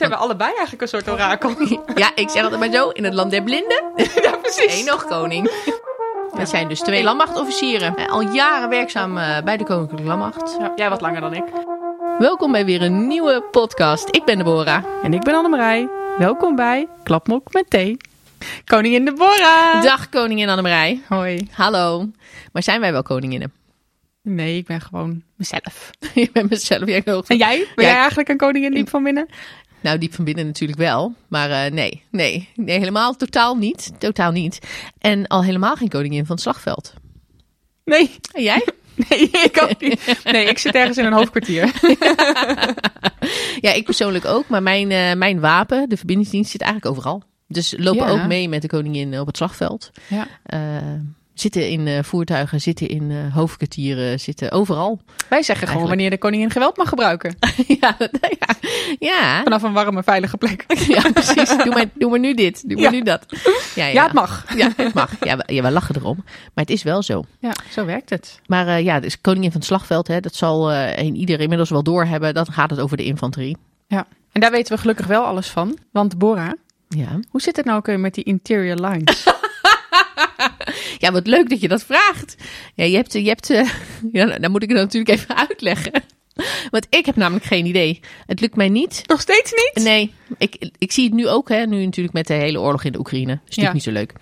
Zijn we allebei eigenlijk een soort orakel? Ja, ik zeg altijd maar zo, in het land der blinden. ja, precies. Eén nog koning. Dat zijn dus twee landmachtofficieren. Al jaren werkzaam eh, bij de Koninklijke Landmacht. Ja, jij wat langer dan ik. Welkom bij weer een nieuwe podcast. Ik ben Deborah. En ik ben Annemarij. Welkom bij Klapmok met thee. Koningin Deborah. Dag koningin Annemarij. Hoi. Hallo. Maar zijn wij wel koninginnen? Nee, ik ben gewoon mezelf. Je bent mezelf. Jij ook. En jij? Ben Ja, jij eigenlijk een koningin diep van binnen? Nou, diep van binnen natuurlijk wel. Maar eh, nee, nee, nee, helemaal totaal niet. Totaal niet. En al helemaal geen koningin van het slagveld. Nee. En jij? Nee, ik ook niet. Nee, ik zit ergens in een hoofdkwartier. Ja, ik persoonlijk ook. Maar mijn, eh, mijn wapen, de verbindingsdienst, zit eigenlijk overal. Dus lopen Ja. ook mee met de koningin op het slagveld. Ja. Eh, zitten in eh, voertuigen, zitten in eh, hoofdkwartieren, zitten overal. Wij zeggen gewoon wanneer de koningin geweld mag gebruiken. ja, dat- ja, ja. Vanaf een warme, veilige plek. ja, precies. Doe maar, doe maar nu dit, doe maar nu dat. Ja, Ja, het mag. Ja, het mag. Ja, we, lachen erom. Maar het is wel zo. Ja, zo werkt het. Maar eh, ja, dus koningin van het slagveld, hè, dat zal een ieder inmiddels wel doorhebben. Dan gaat het over de infanterie. Ja. En daar weten we gelukkig wel alles van. Want Bora, Ja. hoe zit het nou ook weer met die interior lines? ja, wat leuk dat je dat vraagt. Ja, je hebt, je hebt eh, ja, dan moet ik het natuurlijk even uitleggen. Want ik heb namelijk geen idee. Het lukt mij niet. Nog steeds niet? Nee, ik, ik zie het nu ook, hè, nu natuurlijk met de hele oorlog in de Oekraïne. is natuurlijk Ja. niet zo leuk.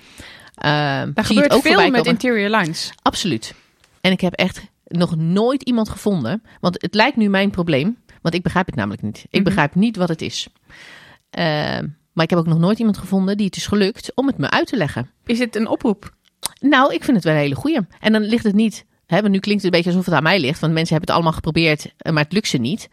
Ehm, Daar gebeurt ook veel met interior lines. Absoluut. En ik heb echt nog nooit iemand gevonden. Want het lijkt nu mijn probleem. Want ik begrijp het namelijk niet. Ik Mhm. begrijp niet wat het is. Ehm, maar ik heb ook nog nooit iemand gevonden die het is gelukt om het me uit te leggen. Is het een oproep? Nou, ik vind het wel een hele goeie. En dan ligt het niet. Hè, nu klinkt het een beetje alsof het aan mij ligt. Want mensen hebben het allemaal geprobeerd, eh, maar het lukt ze niet.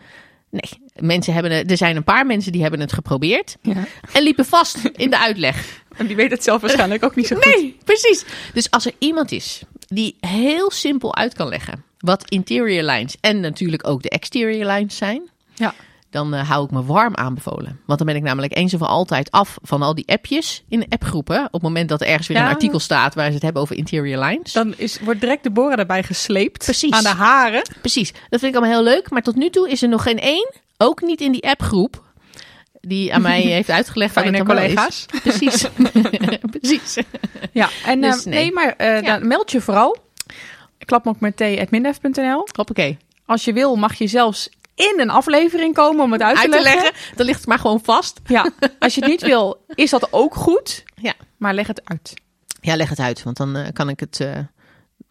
Nee, mensen hebben het, er zijn een paar mensen die hebben het geprobeerd. Ja. En liepen vast in de uitleg. En die weet het zelf waarschijnlijk ook niet zo goed. Nee, precies. Dus als er iemand is die heel simpel uit kan leggen wat interior lines en natuurlijk ook de exterior lines zijn, Ja. Dan eh, hou ik me warm aanbevolen. Want dan ben ik namelijk eens en voor altijd af van al die appjes in appgroepen. Op het moment dat er ergens weer Ja. een artikel staat waar ze het hebben over interior lines. Dan is, wordt direct de Bora erbij gesleept. Precies. Aan de haren. Precies, dat vind ik allemaal heel leuk. Maar tot nu toe is er nog geen één, ook niet in die appgroep, die aan mij heeft uitgelegd allemaal is. collega's. Precies. Precies. Ja, en Dus eh, nee. nee. maar eh, Ja. dan meld je vooral. Klapmokmet.nl. Hoppakee. Als je wil mag je zelfs in een aflevering komen om het uit, Uit te leggen, dan ligt het maar gewoon vast. Ja, als je het niet wil, is dat ook goed. Ja. Maar leg het uit. Ja, leg het uit, want dan eh, kan ik het. eh,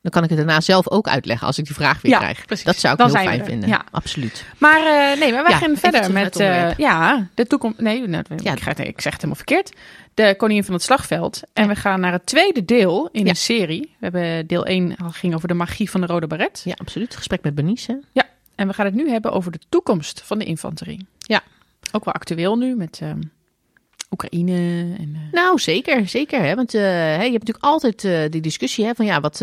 dan kan ik het daarna zelf ook uitleggen als ik die vraag weer Ja, krijg. precies. Dat zou ik Dan heel fijn vinden. Ja. Absoluut. Maar eh, nee, maar wij Ja, gaan verder met ja, de toekomst. Nee, nou, Ja. ik, ga, het- ik zeg het helemaal verkeerd. De koningin van het slagveld. En we gaan naar het tweede deel in een serie. We hebben deel 1 al ging over de magie van de rode baret. Ja, absoluut. Gesprek met Bernice. Ja, en we gaan het nu hebben over de toekomst van de infanterie. Ja. Ook wel actueel nu met ehm, Oekraïne en eh, Nou, zeker, zeker. Hè? Want hè, je hebt natuurlijk altijd eh, die discussie hè, van ja, wat,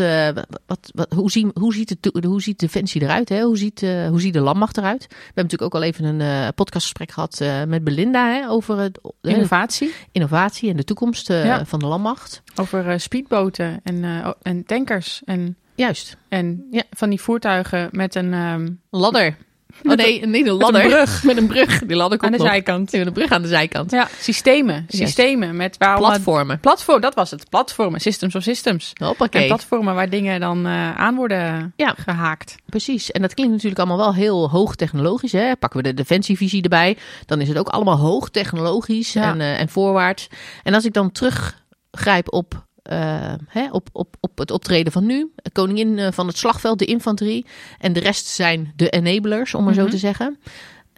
wat, wat, hoe, zien, hoe, ziet to- hoe ziet Defensie eruit? Hè? Hoe, ziet, hoe ziet de landmacht eruit? We hebben natuurlijk ook al even een podcastgesprek gehad eh, met Belinda hè, over het, de innovatie. innovatie en de toekomst Ja. van de landmacht. Over speedboten en, en tankers. En, Juist. en ja, van die voertuigen met een ehm, Ladder. Oh nee, niet een een ladder. brug. Met een brug. Die ladder aan komt de nog. zijkant. Met een brug aan de zijkant. Ja, systemen. Systemen met waar Platformen. Platform, dat was het. Platformen, systems of systems. Hoppakee. En platformen waar dingen dan eh, aan worden Ja. gehaakt. Precies. En dat klinkt natuurlijk allemaal wel heel hoog technologisch. Hè? Pakken we de defensievisie erbij, dan is het ook allemaal hoog technologisch Ja. en, eh, en voorwaarts. En als ik dan teruggrijp op, eh, hè, op, op, op het optreden van nu, de koningin eh, van het slagveld, de infanterie, en de rest zijn de enablers, om maar zo Mhm. te zeggen.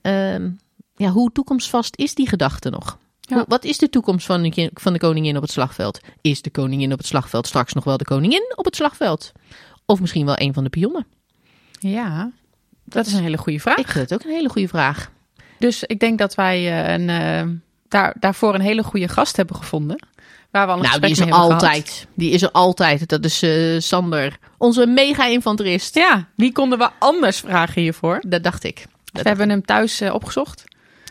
Ehm, ja, hoe toekomstvast is die gedachte nog? Ja. Hoe- Wat is de toekomst van de, van de koningin op het slagveld? Is de koningin op het slagveld straks nog wel de koningin op het slagveld? Of misschien wel een van de pionnen? Ja, dat is een hele goede vraag. Ik vind het ook een hele goede vraag. Dus ik denk dat wij eh, een, daar, daarvoor een hele goede gast hebben gevonden. Waar we al een Nou, die is er gehad. altijd. Die is er altijd. Dat is eh, Sander, onze mega-infanterist. Ja, wie konden we anders vragen hiervoor? Dat dacht ik. We hebben hem thuis eh, opgezocht.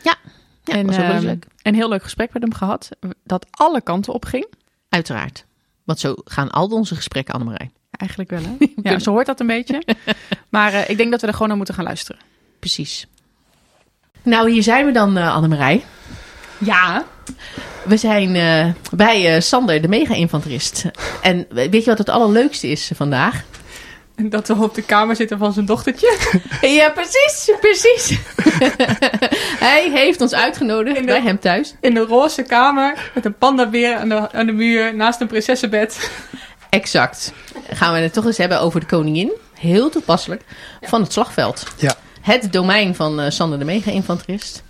Ja, ja en was ook wel eens ehm, leuk. een heel leuk gesprek met hem gehad. Dat alle kanten op ging. Uiteraard. Want zo gaan al onze gesprekken, Annemarij. Eigenlijk wel, hè? Ja, zo hoort dat een beetje. Maar eh, ik denk dat we er gewoon naar moeten gaan luisteren. Precies. Nou, hier zijn we dan, eh Annemarij. Ja. We zijn eh, bij eh, Sander, de mega-infanterist. En weet je wat het allerleukste is vandaag? Dat we op de kamer zitten van zijn dochtertje. Ja, precies, precies. Hij heeft ons uitgenodigd de- bij hem thuis. In de roze kamer met een pandabeer aan de, aan de muur naast een prinsessenbed. Exact. Gaan we het toch eens hebben over de koningin. Heel toepasselijk. Van het slagveld. Ja. Het domein van eh, Sander, de mega-infanterist.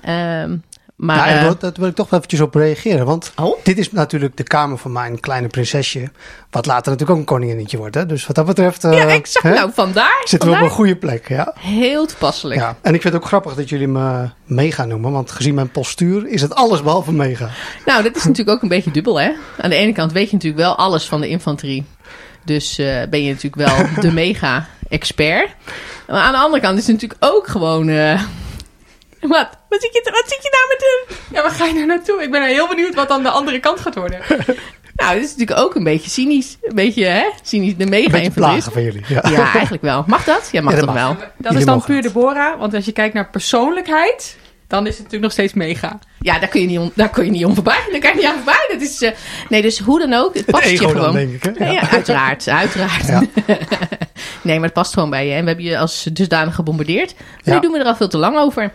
Ehm, maar... En eh, dat, dat wil ik toch wel eventjes op reageren. Want Oh? dit is natuurlijk de kamer van mijn kleine prinsesje. Wat later natuurlijk ook een koninginnetje wordt. Hè? Dus wat dat betreft eh, ja, exact. hè, Nou, vandaar. zitten we op een goede plek. Ja. Heel toepasselijk. Ja. En ik vind het ook grappig dat jullie me mega noemen. Want gezien mijn postuur is het alles behalve mega. Nou, dat is natuurlijk ook een beetje dubbel, hè? Aan de ene kant weet je natuurlijk wel alles van de infanterie. Dus eh, ben je natuurlijk wel de mega-expert. Maar aan de andere kant is het natuurlijk ook gewoon... eh, Wat? Wat zit, je, wat zit je nou met hem? Ja, waar ga je nou naartoe? Ik ben heel benieuwd wat dan de andere kant gaat worden. Nou, dit is natuurlijk ook een beetje cynisch. Een beetje, hè? Cynisch, de Een beetje mega-infanterist. plagen van jullie. Ja. Ja, eigenlijk wel. Mag dat? Ja, mag Ja, dat mag. wel. Dat Jullie is dan puur het. Deborah. Want als je kijkt naar persoonlijkheid, dan is het natuurlijk nog steeds mega. Ja, daar kun je niet om, daar kun je niet om voorbij. Daar kan je niet aan voorbij. Dat is, eh, nee, dus hoe dan ook. Het Het past je ego gewoon. dan, denk ik. Hè? Ja, ja, uiteraard, uiteraard. Ja. nee, maar het past gewoon bij je. En we hebben je als dusdanig gebombardeerd. Nu Ja. doen we er al veel te lang over.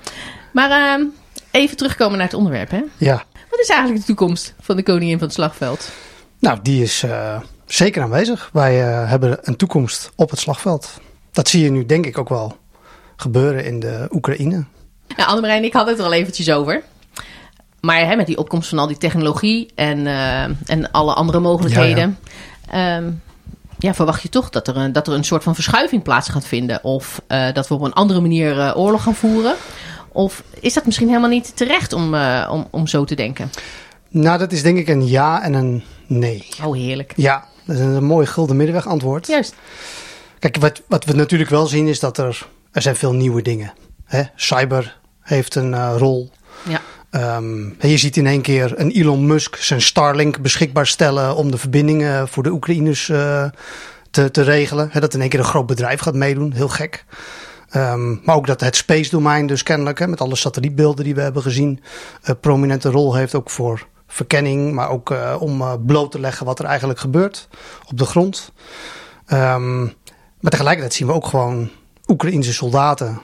Maar ehm, even terugkomen naar het onderwerp. Hè? ja. Wat is eigenlijk de toekomst van de koningin van het slagveld? Nou, die is eh, zeker aanwezig. Wij eh, hebben een toekomst op het slagveld. Dat zie je nu denk ik ook wel gebeuren in de Oekraïne. Nou, Annemarijn en ik hadden het er al eventjes over. Maar hè, met die opkomst van al die technologie en, eh, en alle andere mogelijkheden... Ja, ja, verwacht je toch dat er, een, dat er een soort van verschuiving plaats gaat vinden? Of dat we op een andere manier oorlog gaan voeren? Of is dat misschien helemaal niet terecht om, eh, om, om zo te denken? Nou, dat is denk ik een ja en een nee. Oh, heerlijk. Ja, dat is een mooi gulden middenweg antwoord. Juist. Kijk, wat, wat we natuurlijk wel zien is dat er, er zijn veel nieuwe dingen. Hè? Cyber heeft een eh, rol. Ja. Ehm, je ziet in één keer een Elon Musk zijn Starlink beschikbaar stellen om de verbindingen voor de Oekraïners eh, te, te regelen. Dat in één keer een groot bedrijf gaat meedoen, heel gek. Ehm, maar ook dat het space domein dus kennelijk, hè, met alle satellietbeelden die we hebben gezien, een prominente rol heeft ook voor verkenning, maar ook eh, om eh, bloot te leggen wat er eigenlijk gebeurt op de grond. Ehm, maar tegelijkertijd zien we ook gewoon Oekraïnse soldaten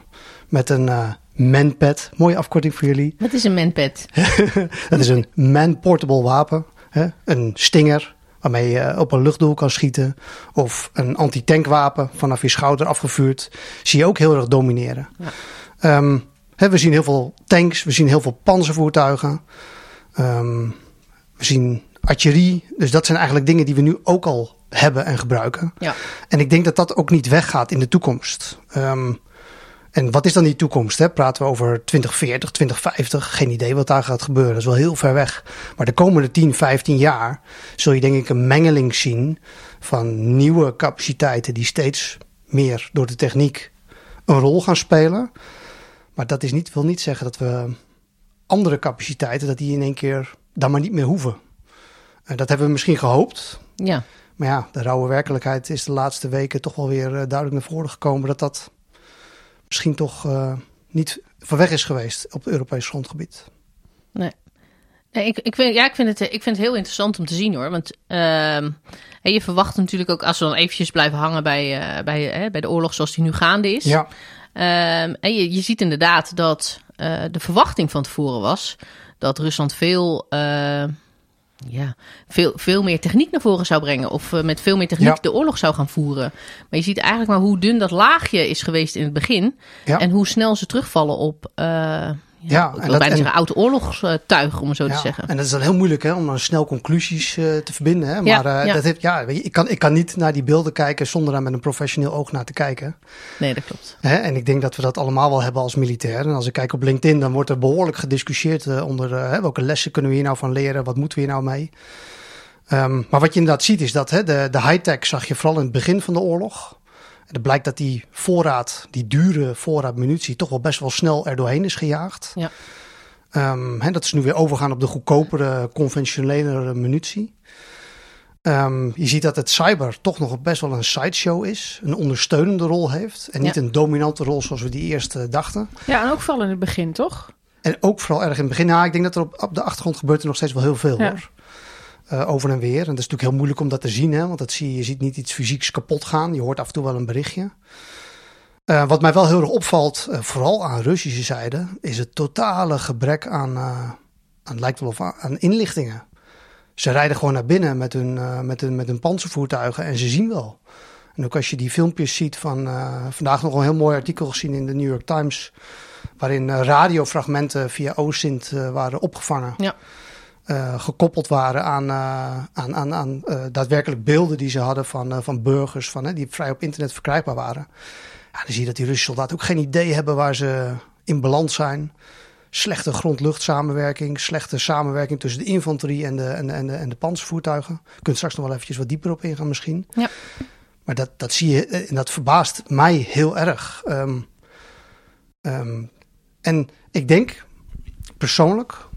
met een eh manpad. Mooie afkorting voor jullie. Wat is een manpad? Dat is een man-portable wapen. Hè? Een stinger waarmee je op een luchtdoel kan schieten. Of een anti-tankwapen vanaf je schouder afgevuurd. Zie je ook heel erg domineren. Ja. Ehm, we zien heel veel tanks, we zien heel veel panzervoertuigen. Ehm, we zien artillerie. Dus dat zijn eigenlijk dingen die we nu ook al hebben en gebruiken. Ja. En ik denk dat dat ook niet weggaat in de toekomst. Ehm, en wat is dan die toekomst? Hè? Praten we over 2040, 2050? Geen idee wat daar gaat gebeuren. Dat is wel heel ver weg. Maar de komende 10, 15 jaar zul je denk ik een mengeling zien van nieuwe capaciteiten die steeds meer door de techniek een rol gaan spelen. Maar dat is niet, wil niet zeggen dat we andere capaciteiten, dat die in één keer dan maar niet meer hoeven. En dat hebben we misschien gehoopt. Ja. Maar ja, de rauwe werkelijkheid is de laatste weken toch wel weer eh, duidelijk naar voren gekomen dat dat misschien toch eh, niet van weg is geweest op het Europees grondgebied. Nee, ik, ik, vind, ja, ik, vind het, ik vind het heel interessant om te zien hoor. Want ehm, je verwacht natuurlijk ook, als we dan eventjes blijven hangen bij, eh, bij, bij de oorlog zoals die nu gaande is. Ja, Ehm, en je, je ziet inderdaad dat eh, de verwachting van tevoren was dat Rusland veel, ja, veel, veel meer techniek naar voren zou brengen. Of eh, met veel meer techniek Ja. de oorlog zou gaan voeren. Maar je ziet eigenlijk maar hoe dun dat laagje is geweest in het begin. ja. En hoe snel ze terugvallen op, eh, ja, en dat- bijna en- zeggen, oud oorlogstuig, om het zo ja. te zeggen. En dat is dan heel moeilijk hè, om dan snel conclusies eh, te verbinden. Hè? Ja, Maar eh, ja. Dat heeft, ja, ik, kan, ik kan niet naar die beelden kijken zonder daar met een professioneel oog naar te kijken. Nee, dat klopt. Hè? En ik denk dat we dat allemaal wel hebben als militair. En als ik kijk op LinkedIn, dan wordt er behoorlijk gediscussieerd eh, onder hè, welke lessen kunnen we hier nou van leren, wat moeten we hier nou mee. Ehm, maar wat je inderdaad ziet is dat hè, de, de high-tech zag je vooral in het begin van de oorlog. En het blijkt dat die voorraad, die dure voorraad munitie, toch wel best wel snel er doorheen is gejaagd. Ja. Ehm, hè, dat ze nu weer overgaan op de goedkopere, conventionelere munitie. Ehm, je ziet dat het cyber toch nog best wel een sideshow is. Een ondersteunende rol heeft. En niet Ja. een dominante rol zoals we die eerst dachten. Ja, en ook vooral in het begin, toch? En ook vooral erg in het begin. Nou, ik denk dat er op, op de achtergrond gebeurt er nog steeds wel heel veel Ja. hoor. Eh, over en weer. En dat is natuurlijk heel moeilijk om dat te zien. Hè? Want dat zie je, je ziet niet iets fysieks kapot gaan. Je hoort af en toe wel een berichtje. Eh, wat mij wel heel erg opvalt, eh, vooral aan Russische zijde, is het totale gebrek aan, aan, lijkt wel of aan, aan inlichtingen. Ze rijden gewoon naar binnen met hun, met hun, met hun panzervoertuigen en ze zien wel. En ook als je die filmpjes ziet van vandaag nog een heel mooi artikel gezien in de New York Times, waarin radiofragmenten via OSINT eh, waren opgevangen. Ja. Eh, gekoppeld waren aan, eh, aan, aan, aan eh, daadwerkelijk beelden die ze hadden van, van burgers van, die vrij op internet verkrijgbaar waren. Ja, dan zie je dat die Russische soldaten ook geen idee hebben waar ze in balans zijn. Slechte grond-lucht-samenwerking, slechte samenwerking tussen de infanterie en de, en en de, en de panzervoertuigen. Je kunt straks nog wel eventjes wat dieper op ingaan misschien. Ja. Maar dat, dat zie je en dat verbaast mij heel erg. Ehm, ehm, en ik denk persoonlijk,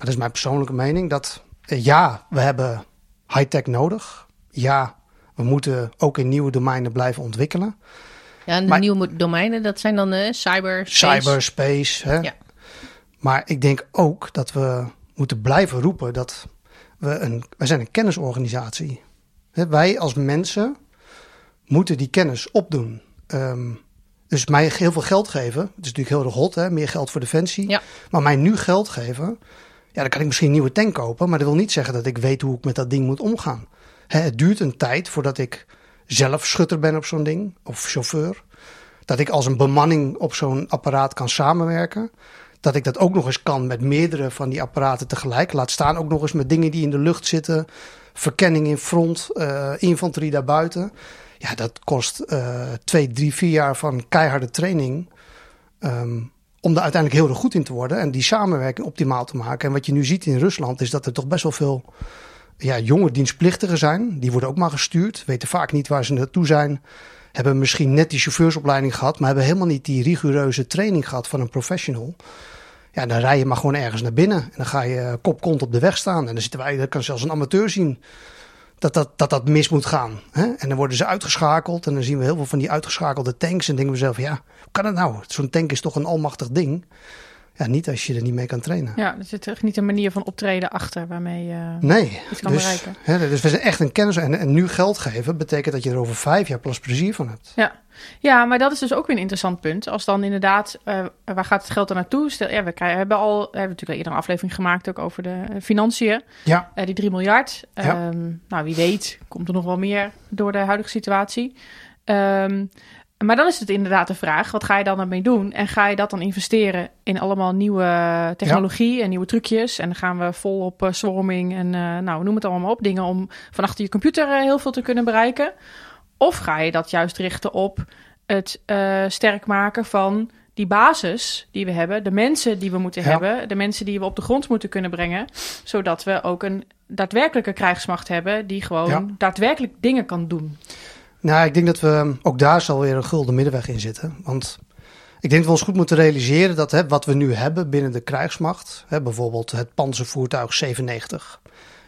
dat is mijn persoonlijke mening, dat eh, ja, we hebben high-tech nodig. Ja, we moeten ook in nieuwe domeinen blijven ontwikkelen. Ja, en de Maar- nieuwe domeinen, dat zijn dan eh, cyber, space. Cyberspace. Hè? Ja. Maar ik denk ook dat we moeten blijven roepen dat we een, wij zijn een kennisorganisatie. Hè, wij als mensen moeten die kennis opdoen. Ehm, dus mij heel veel geld geven, het is natuurlijk heel erg hot, hè? meer geld voor defensie. Ja. Maar mij nu geld geven, ja, dan kan ik misschien een nieuwe tank kopen, maar dat wil niet zeggen dat ik weet hoe ik met dat ding moet omgaan. Hè, het duurt een tijd voordat ik zelf schutter ben op zo'n ding, of chauffeur. Dat ik als een bemanning op zo'n apparaat kan samenwerken. Dat ik dat ook nog eens kan met meerdere van die apparaten tegelijk. Laat staan ook nog eens met dingen die in de lucht zitten. Verkenning in front, eh, infanterie daarbuiten. Ja, dat kost eh, twee, drie, vier jaar van keiharde training. ehm, om daar uiteindelijk heel erg goed in te worden. En die samenwerking optimaal te maken. En wat je nu ziet in Rusland is dat er toch best wel veel ja, jonge dienstplichtigen zijn. Die worden ook maar gestuurd. Weten vaak niet waar ze naartoe zijn. Hebben misschien net die chauffeursopleiding gehad. Maar hebben helemaal niet die rigoureuze training gehad van een professional. Ja, dan rij je maar gewoon ergens naar binnen. En dan ga je kop kont op de weg staan. En dan zitten wij, dat kan zelfs een amateur zien. Dat dat, dat, dat mis moet gaan. Hè? En dan worden ze uitgeschakeld. En dan zien we heel veel van die uitgeschakelde tanks. En denken we zelf, ja, hoe kan dat nou? Zo'n tank is toch een almachtig ding. Ja, niet als je er niet mee kan trainen. Ja, er zit echt niet een manier van optreden achter waarmee je Nee, iets kan dus, bereiken. hè, dus we zijn echt een kennis. En, en nu geld geven betekent dat je er over vijf jaar pas plezier van hebt. Ja. ja, maar dat is dus ook weer een interessant punt. Als dan inderdaad, eh, waar gaat het geld dan naartoe? Stel, ja, we krijgen, hebben al, we hebben natuurlijk al eerder een aflevering gemaakt ook over de eh, financiën. Ja, Eh, die 3 miljard. Ja. Ehm, nou, wie weet komt er nog wel meer door de huidige situatie. Ehm, maar dan is het inderdaad de vraag, wat ga je dan ermee doen? En ga je dat dan investeren in allemaal nieuwe technologie en nieuwe trucjes? En dan gaan we vol op eh, swarming en eh, nou, noem het allemaal op. Dingen om van achter je computer eh, heel veel te kunnen bereiken. Of ga je dat juist richten op het sterk maken van die basis die we hebben, de mensen die we moeten Ja. hebben, de mensen die we op de grond moeten kunnen brengen, zodat we ook een daadwerkelijke krijgsmacht hebben die gewoon Ja. daadwerkelijk dingen kan doen. Nou, ik denk dat we ook daar zal weer een gulden middenweg in zitten. Want ik denk dat we ons goed moeten realiseren dat hè, wat we nu hebben binnen de krijgsmacht, hè, bijvoorbeeld het panzervoertuig 97,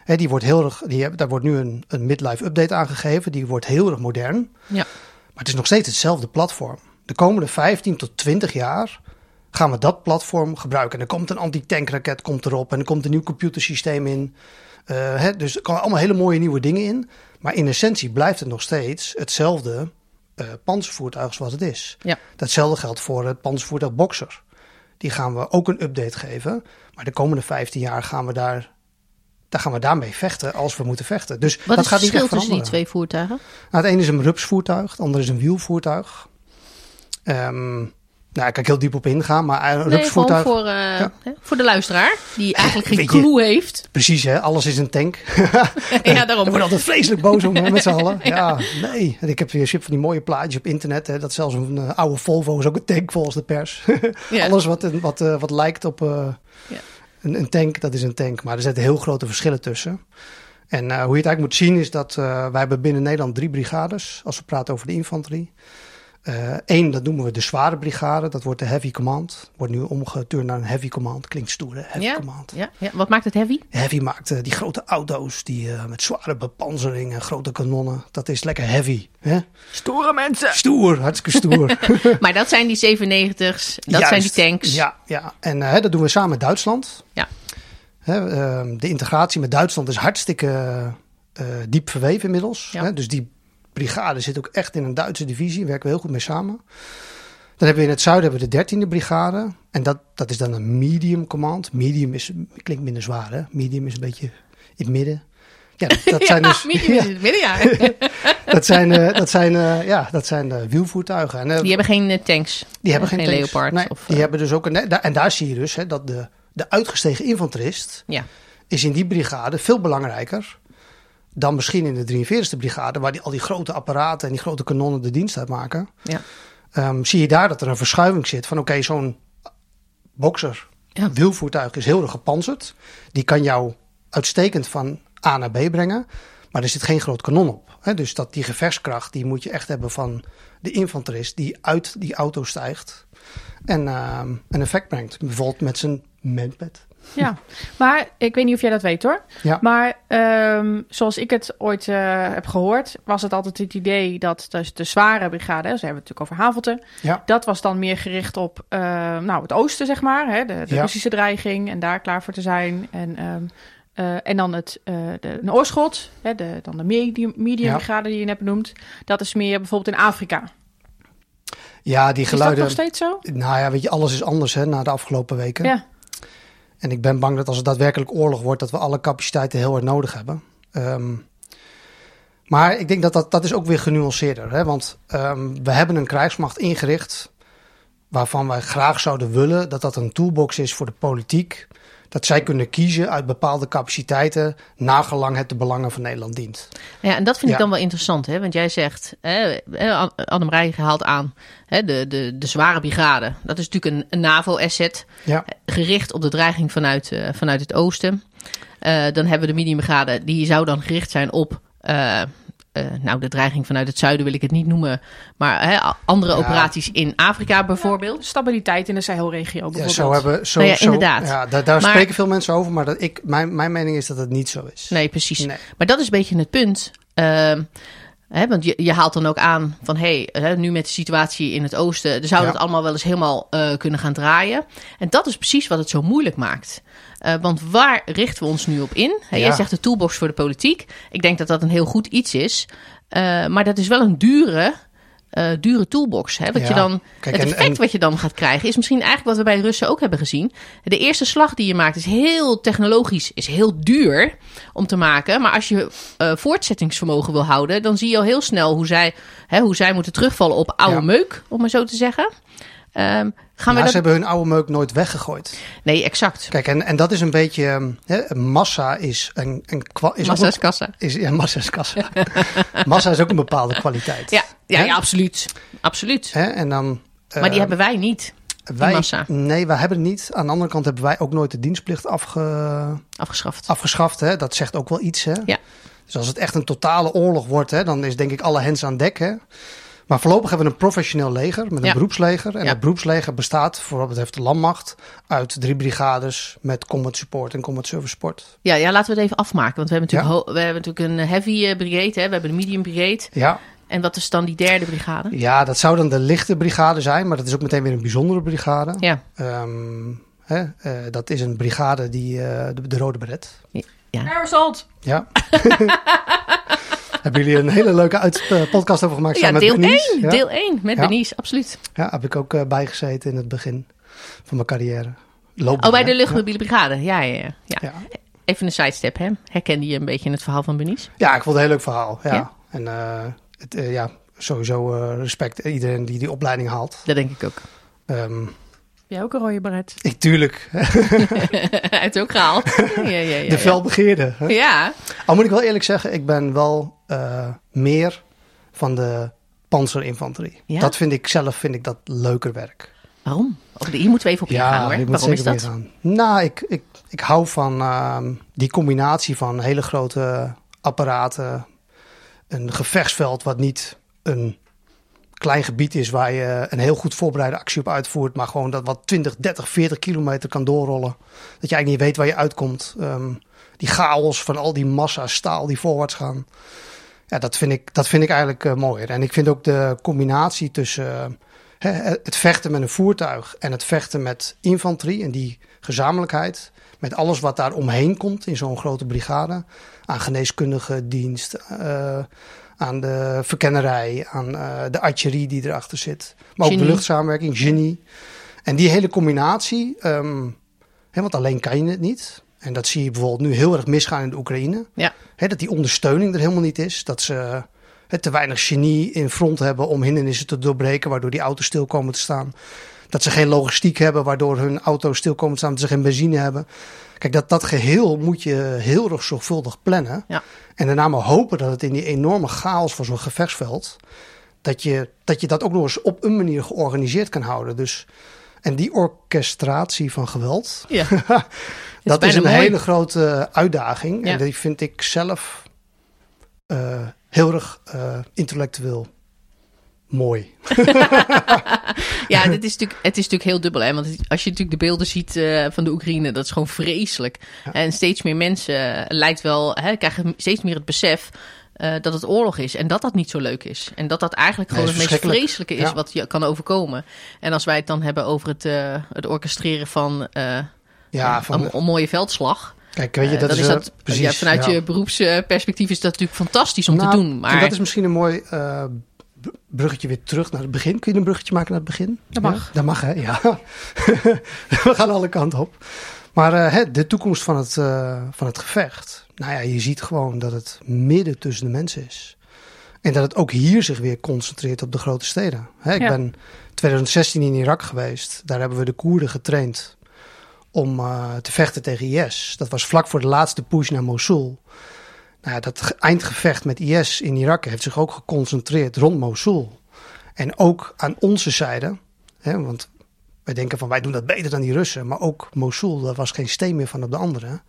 hè, die wordt heel erg, die, daar wordt nu een, een midlife update aangegeven, die wordt heel erg modern. Ja. Maar het is nog steeds hetzelfde platform. De komende 15 tot 20 jaar gaan we dat platform gebruiken. En er komt een anti-tankraket komt erop en er komt een nieuw computersysteem in. Eh, hè, dus er komen allemaal hele mooie nieuwe dingen in. Maar in essentie blijft het nog steeds hetzelfde eh panzervoertuig zoals het is. Ja. Datzelfde geldt voor het panzervoertuig Boxer. Die gaan we ook een update geven. Maar de komende 15 jaar gaan we daar, daar gaan we daarmee vechten als we moeten vechten. Dus Wat dat is het gaat niet verschil tussen die twee voertuigen? Nou, het ene is een rupsvoertuig, het andere is een wielvoertuig. Ehm, nou, ik kan ik heel diep op ingaan, maar een rupsvoertuig... gewoon voor, eh, voor de luisteraar, die eigenlijk geen clue heeft. Precies, hè? alles is een tank. ja, Daar daarom. worden altijd vreselijk boos om hè, met z'n allen. Ja, nee. En ik heb weer van die mooie plaatjes op internet. Hè, dat zelfs een eh, oude Volvo is ook een tank volgens de pers. Ja. Alles wat, een- wat, eh, wat lijkt op eh, Ja. een, een tank, dat is een tank. Maar er zitten heel grote verschillen tussen. En eh, hoe je het eigenlijk moet zien is dat eh, wij hebben binnen Nederland drie brigades. Als we praten over de infanterie. Eén, dat noemen we de zware brigade. Dat wordt de heavy command. Wordt nu omgeturnd naar een heavy command. Klinkt stoer, hè? Heavy ja? command. Ja, ja. Wat maakt het heavy? Heavy maakt eh, die grote auto's die, eh, met zware bepanzering en grote kanonnen. Dat is lekker heavy. Hè? Stoere mensen. Stoer, hartstikke stoer. Maar dat zijn die 97's, dat zijn die tanks. Ja, ja. en eh, dat doen we samen met Duitsland. Ja. Hè, ehm, de integratie met Duitsland is hartstikke eh, diep verweven inmiddels. Ja. Hè? Dus die brigade zit ook echt in een Duitse divisie. Daar werken we heel goed mee samen. Dan hebben we in het zuiden hebben we de 13e brigade. En dat, dat is dan een medium command. Medium is, klinkt minder zwaar hè. Medium is een beetje in het midden. Ja, dat, dat zijn dus... medium is in het midden, ja. dat zijn, eh, dat zijn, eh, ja, dat zijn wielvoertuigen. En, eh, Die hebben geen eh, tanks. die hebben geen, geen tanks. Leopard Nee, of, die hebben dus ook een, en daar zie je dus hè, dat de, de uitgestegen infanterist Ja. is in die brigade veel belangrijker dan misschien in de 43e brigade, waar die, al die grote apparaten en die grote kanonnen de dienst uitmaken. Ja. Ehm, zie je daar dat er een verschuiving zit van oké, zo'n bokser, Ja. wielvoertuig is heel erg gepanzerd. Die kan jou uitstekend van A naar B brengen, maar er zit geen groot kanon op. Hè? Dus dat die gevechtskracht, die moet je echt hebben van de infanterist die uit die auto stijgt en ehm, een effect brengt. Bijvoorbeeld met zijn manpad. Ja, maar ik weet niet of jij dat weet hoor. Ja. Maar ehm, zoals ik het ooit eh, heb gehoord, was het altijd het idee dat dus de zware brigade, dus hebben we het natuurlijk over Havelte, Ja. dat was dan meer gericht op eh, nou, het oosten, zeg maar, hè, de, de Ja. Russische dreiging en daar klaar voor te zijn. En, ehm, eh, en dan het, eh de, een oorschot, hè, de, dan de medium, medium brigade die je net benoemt, dat is meer bijvoorbeeld in Afrika. Ja, die Is dat geluiden. nog steeds zo? Nou ja, weet je, alles is anders hè, na de afgelopen weken. Ja. En ik ben bang dat als het daadwerkelijk oorlog wordt, dat we alle capaciteiten heel hard nodig hebben. Ehm, maar ik denk dat dat, dat is ook weer genuanceerder. Hè? Want ehm, we hebben een krijgsmacht ingericht waarvan wij graag zouden willen dat dat een toolbox is voor de politiek. Dat zij kunnen kiezen uit bepaalde capaciteiten, nagelang het de belangen van Nederland dient. Ja, en dat vind ik dan wel interessant, hè? want jij zegt, Annemarij haalt aan, hè, de, de, de zware brigade. Dat is natuurlijk een, een NAVO-asset, Ja, gericht op de dreiging vanuit, eh, vanuit het oosten. Eh, dan hebben we de medium brigade, die zou dan gericht zijn op, eh, eh, nou de dreiging vanuit het zuiden wil ik het niet noemen, maar hè, andere Ja. operaties in Afrika bijvoorbeeld. Stabiliteit in de Sahelregio ja bijvoorbeeld. zo hebben. Zo, Nou ja, inderdaad. Ja, daar daar Maar- spreken veel mensen over, maar dat ik, mijn, mijn mening is dat het niet zo is. Nee, precies. Nee. Maar dat is een beetje het punt. Ehm, hè, want je, je haalt dan ook aan van hé, hey, nu met de situatie in het oosten, zou Ja. dat allemaal wel eens helemaal eh, kunnen gaan draaien. En dat is precies wat het zo moeilijk maakt. Eh, want waar richten we ons nu op in? Ja. Jij zegt de toolbox voor de politiek. Ik denk dat dat een heel goed iets is. Eh, maar dat is wel een dure, eh, dure toolbox. Hè? Wat Ja. je dan, Kijk, het effect en- wat je dan gaat krijgen is misschien eigenlijk wat we bij Russen ook hebben gezien. De eerste slag die je maakt is heel technologisch, is heel duur om te maken. Maar als je voortzettingsvermogen wil houden, dan zie je al heel snel hoe zij, hè, hoe zij moeten terugvallen op oude Ja. meuk, om maar zo te zeggen. Ehm, gaan we Ja, dat... ze hebben hun oude meuk nooit weggegooid. Nee, exact. Kijk, en, en dat is een beetje. ehm, Hè, massa is een. een is Massa is kassa. is, ja, massa is kassa. massa is ook een bepaalde kwaliteit. Ja, ja, Hè? ja, absoluut. Absoluut. Hè, en dan. Maar die eh, hebben wij niet, wij, massa. Nee, wij hebben het niet. Aan de andere kant hebben wij ook nooit de dienstplicht afge, afgeschaft. afgeschaft. Hè? Dat zegt ook wel iets. Hè? Ja. Dus als het echt een totale oorlog wordt, hè, dan is denk ik alle hens aan dek. Hè? Maar voorlopig hebben we een professioneel leger met een Ja. beroepsleger. En Ja. dat beroepsleger bestaat, voor wat betreft de landmacht, uit drie brigades met combat support en combat service support. Ja, ja, laten we het even afmaken. Want we hebben natuurlijk, ho- we hebben natuurlijk een heavy eh, brigade, hè? we hebben een medium brigade. Ja. En wat is dan die derde brigade? ja, dat zou dan de lichte brigade zijn, maar dat is ook meteen weer een bijzondere brigade. Ja, Ehm, hè, eh, dat is een brigade die eh, de, de Rode Beret. ja. Airassault. Ja. Hebben jullie een hele leuke uit, eh, podcast over gemaakt? ja deel met Denise? 1. Ja. Deel 1 met. Denise, absoluut. Ja, heb ik ook eh, bijgezeten in het begin van mijn carrière. Loopbaan, Oh, bij de luchtmobiele brigade. Ja, ja, ja. Even een sidestep, hè? Herkende je een beetje in het verhaal van Benice? Ja, ik vond het een heel leuk verhaal. Ja. En eh, het, ja, sowieso respect iedereen die die opleiding haalt. Dat denk ik ook. Ehm, jij ook een rode beret? ik tuurlijk, Hij heeft ook gehaald. ja, ja, ja, de felbegeerde. hè. Ja, Al moet ik wel eerlijk zeggen, ik ben wel eh, meer van de panzerinfanterie. Dat vind ik zelf vind ik dat leuker werk. waarom? Oh, hier moeten we even op ingaan, hoor. Waarom is dat? Nou, ik, ik, ik hou van ehm, die combinatie van hele grote apparaten. Een gevechtsveld wat niet een klein gebied is waar je een heel goed voorbereide actie op uitvoert, maar gewoon dat wat 20, 30, 40 kilometer kan doorrollen. Dat je eigenlijk niet weet waar je uitkomt. Ehm, die chaos van al die massa staal die voorwaarts gaan. Ja, dat vind ik, dat vind ik eigenlijk uh, mooier. En ik vind ook de combinatie tussen uh, het vechten met een voertuig en het vechten met infanterie en die gezamenlijkheid. Met alles wat daar omheen komt in zo'n grote brigade. Aan geneeskundige dienst, uh, aan de verkennerij, aan de artillerie die erachter zit. Maar ook de luchtsamenwerking, genie. En die hele combinatie, um, hè, want alleen kan je het niet. En dat zie je bijvoorbeeld nu heel erg misgaan in de Oekraïne. Ja. dat die ondersteuning er helemaal niet is. Dat ze te weinig genie in front hebben om hindernissen te doorbreken, waardoor die auto's stil komen te staan. Dat ze geen logistiek hebben, waardoor hun auto's stil komen te staan, dat ze geen benzine hebben. Kijk, dat, dat geheel moet je heel erg zorgvuldig plannen. Ja. En daarna maar hopen dat het in die enorme chaos van zo'n gevechtsveld, dat je, dat je dat ook nog eens op een manier georganiseerd kan houden. Dus, en die orchestratie van geweld, Ja. dat is is, een mooi. hele grote uitdaging. Ja. En die vind ik zelf eh, heel erg eh, intellectueel mooi. Ja, dit is natuurlijk, het is natuurlijk heel dubbel. Hè? Want als je natuurlijk de beelden ziet eh, van de Oekraïne, dat is gewoon vreselijk. En steeds meer mensen eh, lijkt wel, hè, krijgen steeds meer het besef eh, dat het oorlog is. En dat dat niet zo leuk is. En dat dat eigenlijk gewoon het meest vreselijke is Ja. wat je kan overkomen. En als wij het dan hebben over het, eh, het orchestreren van, Ja, van, een, een mooie veldslag. kijk, weet je, dat is, is dat, precies. ja, vanuit je beroepsperspectief is dat natuurlijk fantastisch om Nou, te doen. Maar dat is misschien een mooi bruggetje weer terug naar het begin. Kun je een bruggetje maken naar het begin? Dat Ja? mag. Dat mag, hè? Ja. We gaan alle kanten op. Maar eh, hè, de toekomst van het, eh, van het gevecht. Nou ja, je ziet gewoon dat het midden tussen de mensen is. En dat het ook hier zich weer concentreert op de grote steden. Hè, ik Ja. ben 2016 in Irak geweest. Daar hebben we de Koerden getraind om eh, te vechten tegen IS. Dat was vlak voor de laatste push naar Mosul. Nou dat ge- eindgevecht met IS in Irak heeft zich ook geconcentreerd rond Mosul. En ook aan onze zijde, hè, want wij denken van wij doen dat beter dan die Russen. Maar ook Mosul, daar was geen steen meer van op de andere.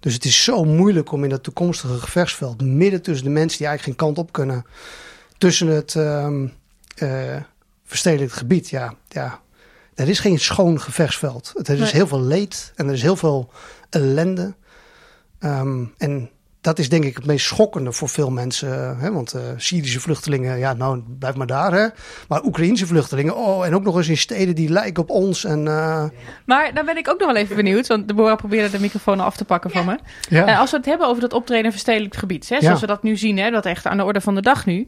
Dus het is zo moeilijk om in dat toekomstige gevechtsveld, midden tussen de mensen die eigenlijk geen kant op kunnen, tussen het ehm eh, verstedelijkt gebied, ja, ja, er is geen schoon gevechtsveld. Er is Nee. heel veel leed en er is heel veel ellende. Ehm, en dat is denk ik het meest schokkende voor veel mensen. Hè? Want eh, Syrische vluchtelingen, ja, nou, blijf maar daar. Hè? Maar Oekraïnse vluchtelingen, oh, en ook nog eens in steden die lijken op ons. En, eh, Maar dan ben ik ook nog wel even benieuwd, want Deborah probeerde de microfoon af te pakken van me. ja. Eh, als we het hebben over dat optreden in verstedelijk gebied, hè, zoals Ja. we dat nu zien, hè, dat echt aan de orde van de dag nu,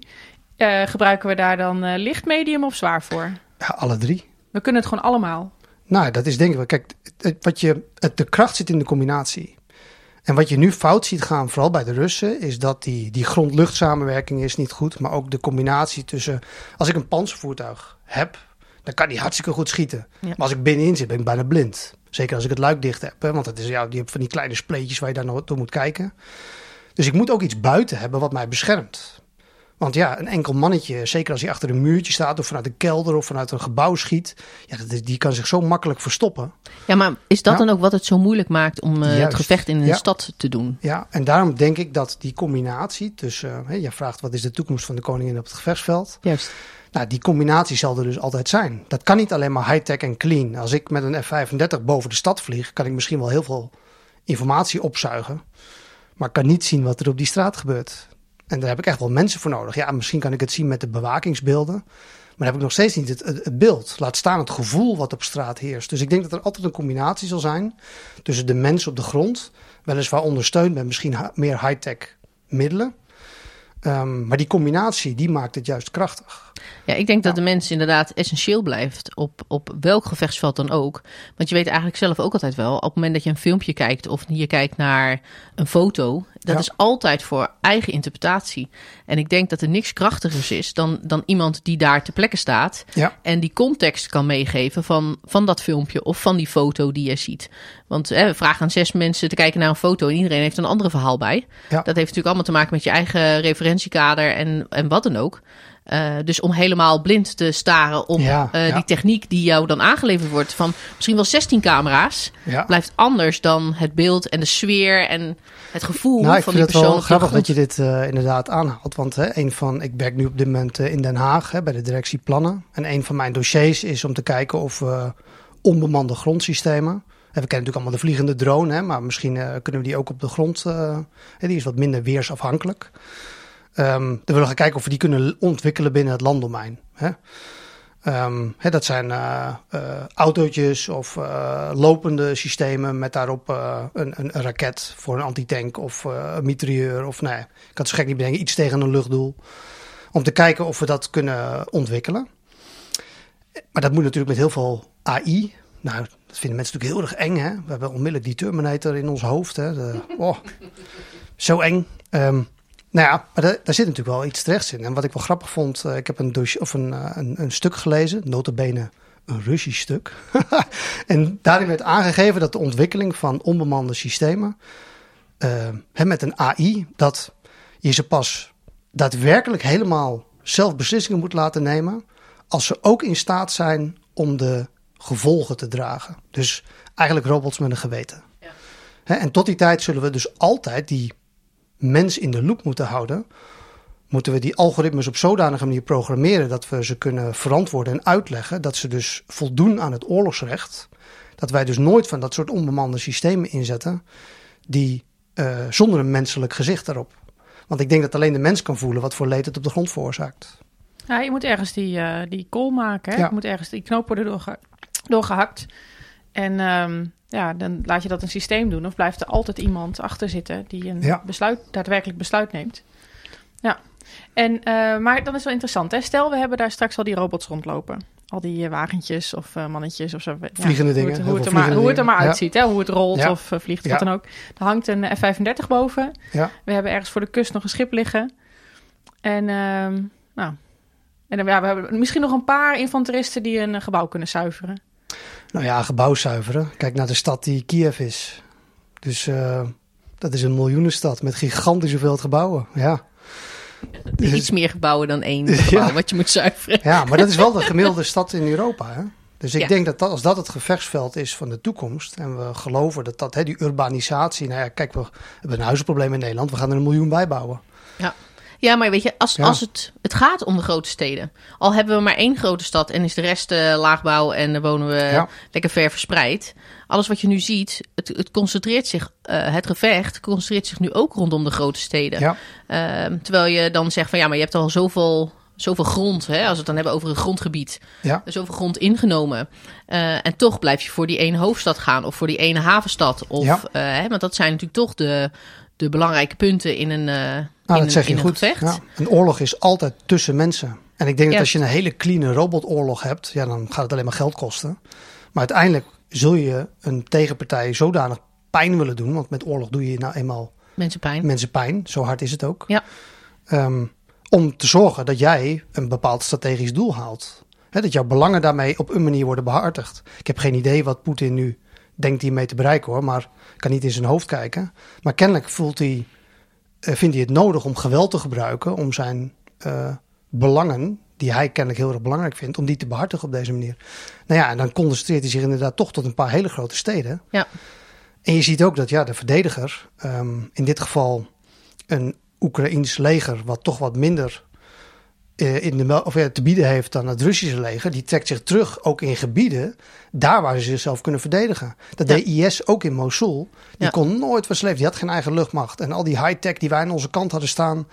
eh, gebruiken we daar dan eh, licht, medium of zwaar voor? ja, alle drie. We kunnen het gewoon allemaal. Nou, dat is denk ik wel. Kijk, het, wat je, het, de kracht zit in de combinatie. En wat je nu fout ziet gaan, vooral bij de Russen, is dat die, die grond-luchtsamenwerking is niet goed. Maar ook de combinatie tussen. Als ik een panzervoertuig heb, dan kan die hartstikke goed schieten. Ja. Maar als ik binnenin zit, ben ik bijna blind. Zeker als ik het luik dicht heb. Hè? Want het is, ja, die hebt van die kleine spleetjes waar je daar nog door moet kijken. Dus ik moet ook iets buiten hebben wat mij beschermt. Want ja, een enkel mannetje, zeker als hij achter een muurtje staat of vanuit een kelder of vanuit een gebouw schiet, ja, die kan zich zo makkelijk verstoppen. Ja, maar is dat Ja. dan ook wat het zo moeilijk maakt om eh, het gevecht in een Ja. stad te doen? Ja, en daarom denk ik dat die combinatie tussen, hè, je vraagt wat is de toekomst van de koningin op het gevechtsveld. Juist. Nou, die combinatie zal er dus altijd zijn. Dat kan niet alleen maar high-tech en clean. Als ik met een F-35 boven de stad vlieg, kan ik misschien wel heel veel informatie opzuigen. Maar kan niet zien wat er op die straat gebeurt. En daar heb ik echt wel mensen voor nodig. Ja, misschien kan ik het zien met de bewakingsbeelden. Maar dan heb ik nog steeds niet het, het, beeld. Laat staan het gevoel wat op straat heerst. Dus ik denk dat er altijd een combinatie zal zijn tussen de mens op de grond, weliswaar ondersteund met misschien meer high-tech middelen. Ehm, maar die combinatie, die maakt het juist krachtig. Ja, ik denk dat de mens inderdaad essentieel blijft op, op welk gevechtsveld dan ook. Want je weet eigenlijk zelf ook altijd wel, op het moment dat je een filmpje kijkt of je kijkt naar een foto, dat Ja. is altijd voor eigen interpretatie. En ik denk dat er niks krachtigers is dan, dan iemand die daar ter plekke staat Ja. en die context kan meegeven van, van dat filmpje of van die foto die je ziet. Want hè, we vragen aan zes mensen te kijken naar een foto en iedereen heeft een andere verhaal bij. Ja. Dat heeft natuurlijk allemaal te maken met je eigen referentiekader en, en wat dan ook. Eh, dus om helemaal blind te staren op Ja, eh, ja. die techniek die jou dan aangeleverd wordt van misschien wel 16 camera's, Ja. blijft anders dan het beeld en de sfeer en het gevoel Nou, ik van vind die het wel persoon. op de grappig dat je dit eh, inderdaad aanhaalt. Want hè, een van, ik werk nu op dit moment in Den Haag hè, bij de directie plannen. En een van mijn dossiers is om te kijken of we onbemande grondsystemen. En we kennen natuurlijk allemaal de vliegende drone, hè, maar misschien kunnen we die ook op de grond. die is wat minder weersafhankelijk. Ehm dan willen we gaan kijken of we die kunnen ontwikkelen binnen het landdomein. Hè. Ehm, hè, dat zijn eh, eh, autootjes of eh, lopende systemen met daarop een, een, een raket voor een antitank of een mitrailleur of nee, ik kan het zo gek niet bedenken, iets tegen een luchtdoel. Om te kijken of we dat kunnen ontwikkelen. Maar dat moet natuurlijk met heel veel AI. Nou, dat vinden mensen natuurlijk heel erg eng. Hè? We hebben onmiddellijk die Terminator in ons hoofd. Hè? De, oh, zo eng. Ehm, nou ja, maar daar, daar zit natuurlijk wel iets terechts in. En wat ik wel grappig vond, eh, ik heb een, dossier, of een, eh, een, een stuk gelezen, notabene een Russisch stuk. en daarin werd aangegeven dat de ontwikkeling van onbemande systemen, eh, hè, met een AI, dat je ze pas daadwerkelijk helemaal zelf beslissingen moet laten nemen, als ze ook in staat zijn om de gevolgen te dragen. Dus eigenlijk robots met een geweten. Ja. Hè, en tot die tijd zullen we dus altijd die mens in de loop moeten houden. Moeten we die algoritmes op zodanige manier programmeren dat we ze kunnen verantwoorden en uitleggen. Dat ze dus voldoen aan het oorlogsrecht. Dat wij dus nooit van dat soort onbemande systemen inzetten die eh, zonder een menselijk gezicht erop. Want ik denk dat alleen de mens kan voelen wat voor leed het op de grond veroorzaakt. Ja, je moet ergens die, eh die kool maken. Hè? Ja. Je moet ergens die knoop worden doorge- doorgehakt. En ehm, ja, dan laat je dat een systeem doen. Of blijft er altijd iemand achter zitten die een Ja. besluit, daadwerkelijk besluit neemt. Ja. En, eh, maar dan is wel interessant. Hè? Stel, we hebben daar straks al die robots rondlopen. Al die eh, wagentjes of eh, mannetjes of zo. Ja, Vliegende hoe dingen, Het, hoe, het er maar, hoe het er maar uitziet. Hè? Hoe het rolt of vliegt, Ja. wat dan ook. Er hangt een F-35 boven. Ja. We hebben ergens voor de kust nog een schip liggen. En, ehm, nou, en dan, ja, we hebben misschien nog een paar infanteristen die een gebouw kunnen zuiveren. Nou ja, gebouw zuiveren. Kijk naar de stad die Kiev is. Dus eh, dat is een miljoenenstad met gigantisch hoeveel gebouwen. Ja. Iets meer gebouwen dan één gebouw Ja. wat je moet zuiveren. ja, maar dat is wel de gemiddelde stad in Europa. Hè? Dus ik Ja. denk dat, dat als dat het gevechtsveld is van de toekomst. En we geloven dat dat, hè, die urbanisatie. Nou ja, kijk, we hebben een huizenprobleem in Nederland. We gaan er een miljoen bij bouwen. Ja, maar weet je, als, Ja. als het, het gaat om de grote steden. Al hebben we maar één grote stad en is de rest eh, laagbouw en dan wonen we Ja. lekker ver verspreid. Alles wat je nu ziet, het, het concentreert zich, eh, het gevecht concentreert zich nu ook rondom de grote steden. Ja. Ehm, terwijl je dan zegt van ja, maar je hebt al zoveel, zoveel grond, hè, als we het dan hebben over een grondgebied. Ja. Zoveel grond ingenomen. Eh, en toch blijf je voor die ene hoofdstad gaan of voor die ene havenstad. Of, Ja. eh, hè, want dat zijn natuurlijk toch de, de belangrijke punten in een, eh Nou, in dat zeg een, je een goed. gevecht. Ja. Een oorlog is altijd tussen mensen. En ik denk dat als je een hele clean robotoorlog hebt, ja, dan gaat het alleen maar geld kosten. Maar uiteindelijk zul je een tegenpartij zodanig pijn willen doen. Want met oorlog doe je nou eenmaal Mensen pijn. mensen pijn. Zo hard is het ook. Ja. Ehm, om te zorgen dat jij een bepaald strategisch doel haalt. Dat jouw belangen daarmee op een manier worden behartigd. Ik heb geen idee wat Poetin nu denkt hiermee te bereiken hoor. Maar ik kan niet in zijn hoofd kijken. Maar kennelijk voelt hij, vindt hij het nodig om geweld te gebruiken. Om zijn eh, belangen, die hij kennelijk heel erg belangrijk vindt, om die te behartigen op deze manier. Nou ja, en dan concentreert hij zich inderdaad toch tot een paar hele grote steden. Ja. En je ziet ook dat ja, de verdediger, ehm, in dit geval een Oekraïns leger, wat toch wat minder eh, in de, of, ja, te bieden heeft dan het Russische leger, die trekt zich terug ook in gebieden daar waar ze zichzelf kunnen verdedigen. Dat Ja. deed IS ook in Mosul. Die Ja. kon nooit versleven, die had geen eigen luchtmacht. En al die high-tech die wij aan onze kant hadden staan,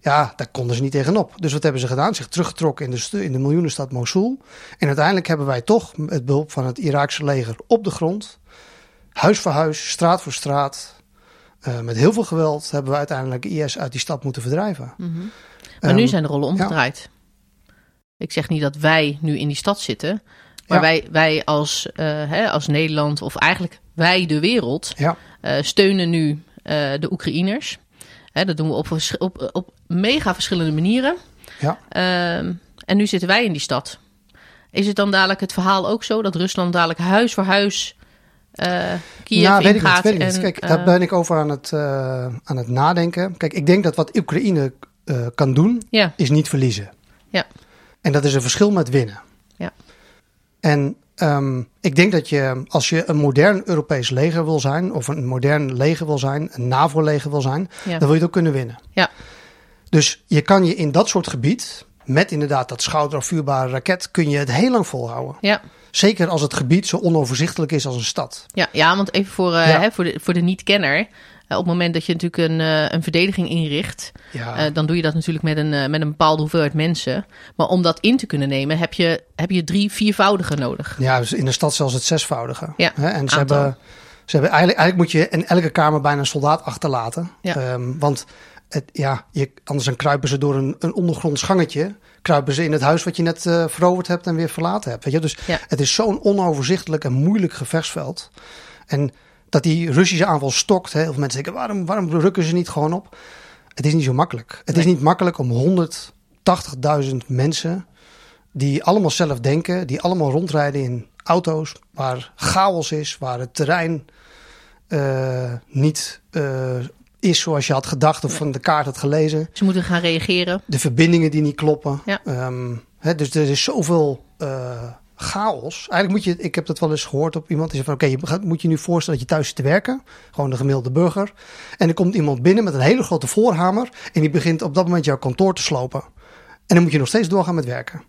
ja, daar konden ze niet tegenop. Dus wat hebben ze gedaan? Zich teruggetrokken in de, in de miljoenenstad Mosul. En uiteindelijk hebben wij toch met behulp van het Iraakse leger op de grond, huis voor huis, straat voor straat, eh, met heel veel geweld, hebben we uiteindelijk IS uit die stad moeten verdrijven. Mhm. Maar nu Ehm, zijn de rollen omgedraaid. Ik zeg niet dat wij nu in die stad zitten. Maar Ja. wij, wij als, eh, hè, als Nederland, of eigenlijk wij de wereld, Ja, eh, steunen nu eh, de Oekraïners. Hè, dat doen we op, op, op mega verschillende manieren. ja. Ehm, en nu zitten wij in die stad. Is het dan dadelijk het verhaal ook zo dat Rusland dadelijk huis voor huis eh Kiev nou, weet ik niet. Weet ik niet. en, Kijk, daar ben ik over aan het, aan het nadenken. Kijk, ik denk dat wat Oekraïne eh, kan doen, ja, is niet verliezen. Ja. En dat is een verschil met winnen. Ja. En ehm, ik denk dat je, als je een modern Europees leger wil zijn, of een modern leger wil zijn, een NAVO-leger wil zijn, Ja. dan wil je het ook kunnen winnen. Ja. Dus je kan je in dat soort gebied, met inderdaad dat schouderafvuurbare raket, kun je het heel lang volhouden. Ja. Zeker als het gebied zo onoverzichtelijk is als een stad. Ja, ja, want even voor, eh, Ja. hè, voor, de, voor de niet-kenner. Eh, op het moment dat je natuurlijk een, eh, een verdediging inricht, Ja. eh, dan doe je dat natuurlijk met een, met een bepaalde hoeveelheid mensen. Maar om dat in te kunnen nemen, heb je, heb je drie, viervoudige nodig. Ja, dus in de stad zelfs het zesvoudige. Ja, Hè? En ze aantal. hebben, ze hebben eigenlijk, eigenlijk moet je in elke kamer bijna een soldaat achterlaten. Ja. Ehm, want het, ja, je, anders dan kruipen ze door een, een ondergronds gangetje. Kruipen ze in het huis wat je net veroverd hebt en weer verlaten hebt. Weet je? Dus Ja. het is zo'n onoverzichtelijk en moeilijk gevechtsveld. En dat die Russische aanval stokt. Hè? Heel veel mensen denken, waarom, waarom rukken ze niet gewoon op? Het is niet zo makkelijk. Het is niet makkelijk om 180.000 mensen die allemaal zelf denken, die allemaal rondrijden in auto's waar chaos is, waar het terrein eh, niet eh, is zoals je had gedacht of van de kaart had gelezen. Ze moeten gaan reageren. De verbindingen die niet kloppen. Ja. Ehm, hè, dus er is zoveel eh, chaos. Eigenlijk moet je, ik heb dat wel eens gehoord op iemand die zei van oké, je moet je nu voorstellen dat je thuis zit te werken. Gewoon de gemiddelde burger. En er komt iemand binnen met een hele grote voorhamer en die begint op dat moment jouw kantoor te slopen. En dan moet je nog steeds doorgaan met werken.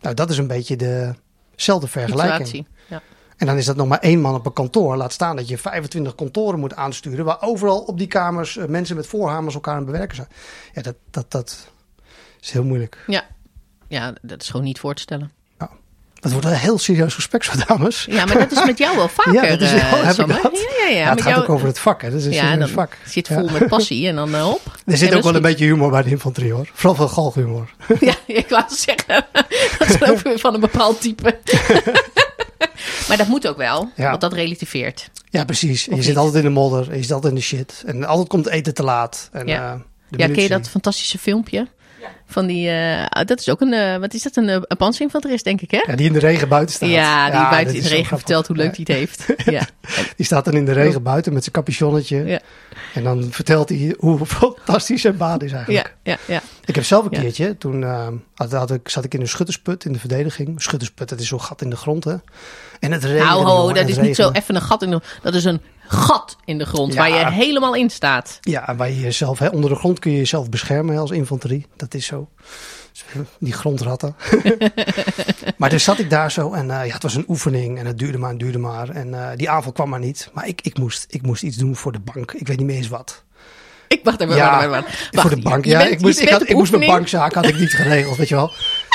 Nou, dat is een beetje dezelfde vergelijking. Situatie. Ja. En dan is dat nog maar één man op een kantoor. Laat staan dat je 25 kantoren moet aansturen. Waar overal op die kamers eh, mensen met voorhamers elkaar aan het bewerken zijn. Ja, dat, dat, dat is heel moeilijk. ja, dat is gewoon niet voor te stellen. Dat wordt een heel serieus gesprek zo, dames. Ja, maar dat is met jou wel vaker, Ja, dat is- oh, heb ik dat? Ja, ja, ja. Ja, het gaat jou, ook over het vak. Hè. Dat is een ja, dan vak. zit vol met passie en dan eh, op. Er zit ook wel dat een beetje humor bij de infanterie hoor. Vooral veel galgenhumor. goed. Ja, ik wou zeggen, dat is ook weer van een bepaald type. maar dat moet ook wel, want dat relativeert. Ja, precies. Je zit altijd in de modder. Je zit altijd in de shit. En altijd komt eten te laat. En, Ja. eh, Ja, ken je dat fantastische filmpje? Van die, eh, dat is ook een, eh, wat is dat, een, eh, een panzerinfanterist, denk ik, hè? Ja, die in de regen buiten staat. Ja, die buiten in de regen vertelt hoe leuk Ja. hij het heeft. Ja. Die staat dan in de regen buiten met zijn capuchonnetje. Ja. En dan vertelt hij hoe fantastisch zijn baan is Ja, eigenlijk. ja, ja. Ik heb zelf een Ja. keertje, toen had, had ik, zat ik in een schuttersput in de verdediging. Schuttersput, dat is zo'n gat in de grond, hè. En het regende. Nou, ho, dat is niet zo even een gat in de Dat is een gat in de grond Ja. waar je helemaal in staat. Ja, waar je jezelf, hè, onder de grond kun je jezelf beschermen hè, als infanterie. Dat is zo. Die grondratten. maar dus zat ik daar zo en eh, ja, het was een oefening en het duurde maar en duurde maar. En eh, die aanval kwam maar niet. Maar ik, ik, moest, ik moest iets doen voor de bank. Ik weet niet meer eens wat. Ik wacht even, Ja, wacht, wacht, wacht. voor de bank. Ja, bent- ik moest, ik, had, moest mijn bankzaak had ik niet geregeld, weet je wel.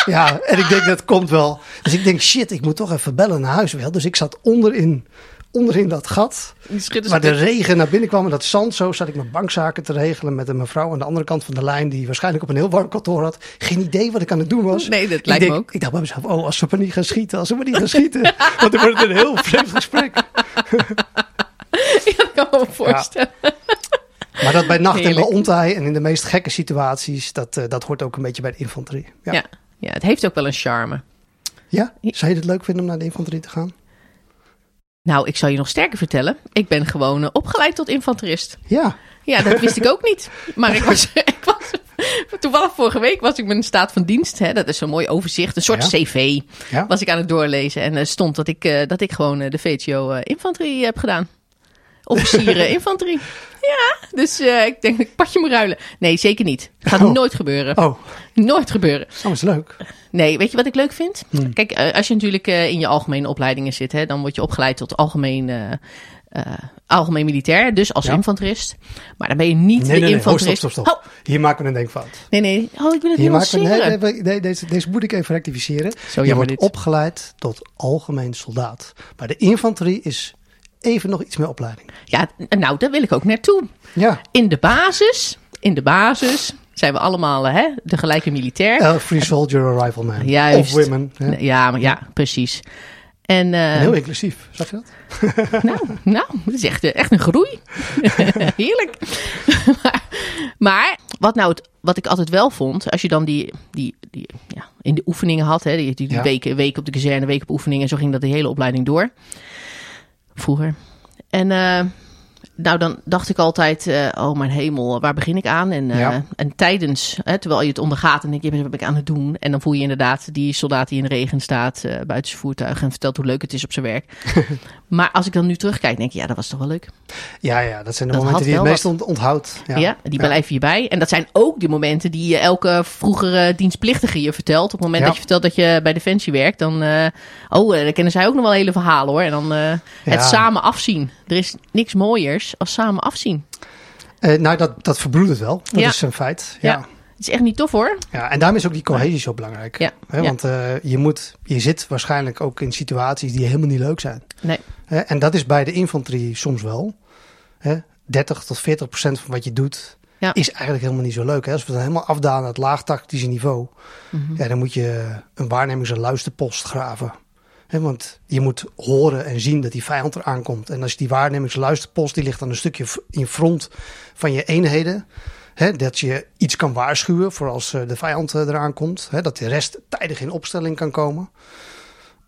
Ja, en ik denk dat komt wel. Dus ik denk, shit, ik moet toch even bellen naar huis wel. Dus ik zat onderin, onderin dat gat. Waar de regen naar binnen kwam en dat zand zo, zat ik mijn bankzaken te regelen met een mevrouw aan de andere kant van de lijn, die waarschijnlijk op een heel warm kantoor had. Geen idee wat ik aan het doen was. Nee, dat ik lijkt me ook. Ik dacht bij mezelf, oh, als ze maar niet gaan schieten, als ze maar niet gaan schieten. Want dan wordt het een heel vreemd gesprek. Ja, dat kan me voorstellen. Maar dat bij nacht en bij ontij en in de meest gekke situaties, dat, eh, dat hoort ook een beetje bij de infanterie. Ja. Ja. Ja, het heeft ook wel een charme. Ja? Zou je het leuk vinden om naar de infanterie te gaan? Nou, ik zal je nog sterker vertellen. Ik ben gewoon eh, opgeleid tot infanterist. Ja. Ja, dat wist ik ook niet. Maar ik was, ik was toevallig vorige week was ik mijn staat van dienst. Hè, dat is zo'n mooi overzicht, een soort Ja. cv. Ja. Was ik aan het doorlezen en er stond dat ik, eh, dat ik gewoon eh, de VTO eh, infanterie heb gedaan. Officieren infanterie. Ja, dus eh, ik denk, ik padje moet ruilen. Nee, zeker niet. Gaat Oh. nooit gebeuren. Oh, Nooit gebeuren. dat is leuk. Nee, weet je wat ik leuk vind? Hmm. Kijk, eh, als je natuurlijk eh, in je algemene opleidingen zit, hè, dan word je opgeleid tot algemeen, algemeen militair, dus als Ja. infanterist. Maar dan ben je niet Nee, de nee, nee. Oh, infanterist. stop, stop, stop. Oh, Hier maken we een denkfout. nee, nee. Oh, ik wil het Hier maken we, nuanceren. nee, nee, deze, deze moet ik even rectificeren. Zo je wordt dit. opgeleid tot algemeen soldaat. Maar de infanterie is even nog iets meer opleiding. Ja, nou, daar wil ik ook naartoe. Ja, In de basis, in de basis zijn we allemaal hè, de gelijke militair. elk free soldier or rifleman. Juist. Of women. hè. Ja, ja, precies. En, eh, En heel inclusief, zag je dat? Nou, nou, dat is echt, echt een groei. Heerlijk. maar, maar wat nou het, wat ik altijd wel vond, als je dan die, die, die ja, in de oefeningen had, hè, die, die Ja. weken, weken op de kazerne, weken op oefeningen, en zo ging dat de hele opleiding door. Vroeger. En eh, Nou, dan dacht ik altijd, eh, oh mijn hemel, waar begin ik aan? En, eh, Ja. en tijdens, hè, terwijl je het ondergaat en denk je, wat ben ik aan het doen? En dan voel je inderdaad die soldaat die in de regen staat eh, buiten zijn voertuig en vertelt hoe leuk het is op zijn werk. maar als ik dan nu terugkijk, denk ik, ja, dat was toch wel leuk. Ja, ja, dat zijn de Dat momenten die je het meest ont- onthoudt. Ja, Ja, die blijven je bij. En dat zijn ook de momenten die je elke vroegere dienstplichtige je vertelt. Op het moment dat je vertelt dat je bij Defensie werkt, dan... oh, dan kennen zij ook nog wel hele verhalen hoor. En dan het samen afzien. Er is niks mooiers als samen afzien. Eh, nou, dat, dat verbroedert wel. Dat Ja. is een feit. Ja. Ja. Het is echt niet tof hoor. Ja, en daarom is ook die cohesie zo belangrijk. Ja, Hè. Want eh, je, moet, je zit waarschijnlijk ook in situaties die helemaal niet leuk zijn. Nee. Hè, en dat is bij de infanterie soms wel. Hè, 30 tot 40 procent van wat je doet Ja. is eigenlijk helemaal niet zo leuk. Hè. Als we dan helemaal afdalen naar het laagtactische niveau, Mhm. ja, dan moet je een waarnemings- en luisterpost graven. Want je moet horen en zien dat die vijand eraan komt. En als je die waarnemings- en luisterpost, die ligt dan een stukje in front van je eenheden. Hè, dat je iets kan waarschuwen voor als eh, de vijand eh, eraan komt. Dat de rest tijdig in opstelling kan komen.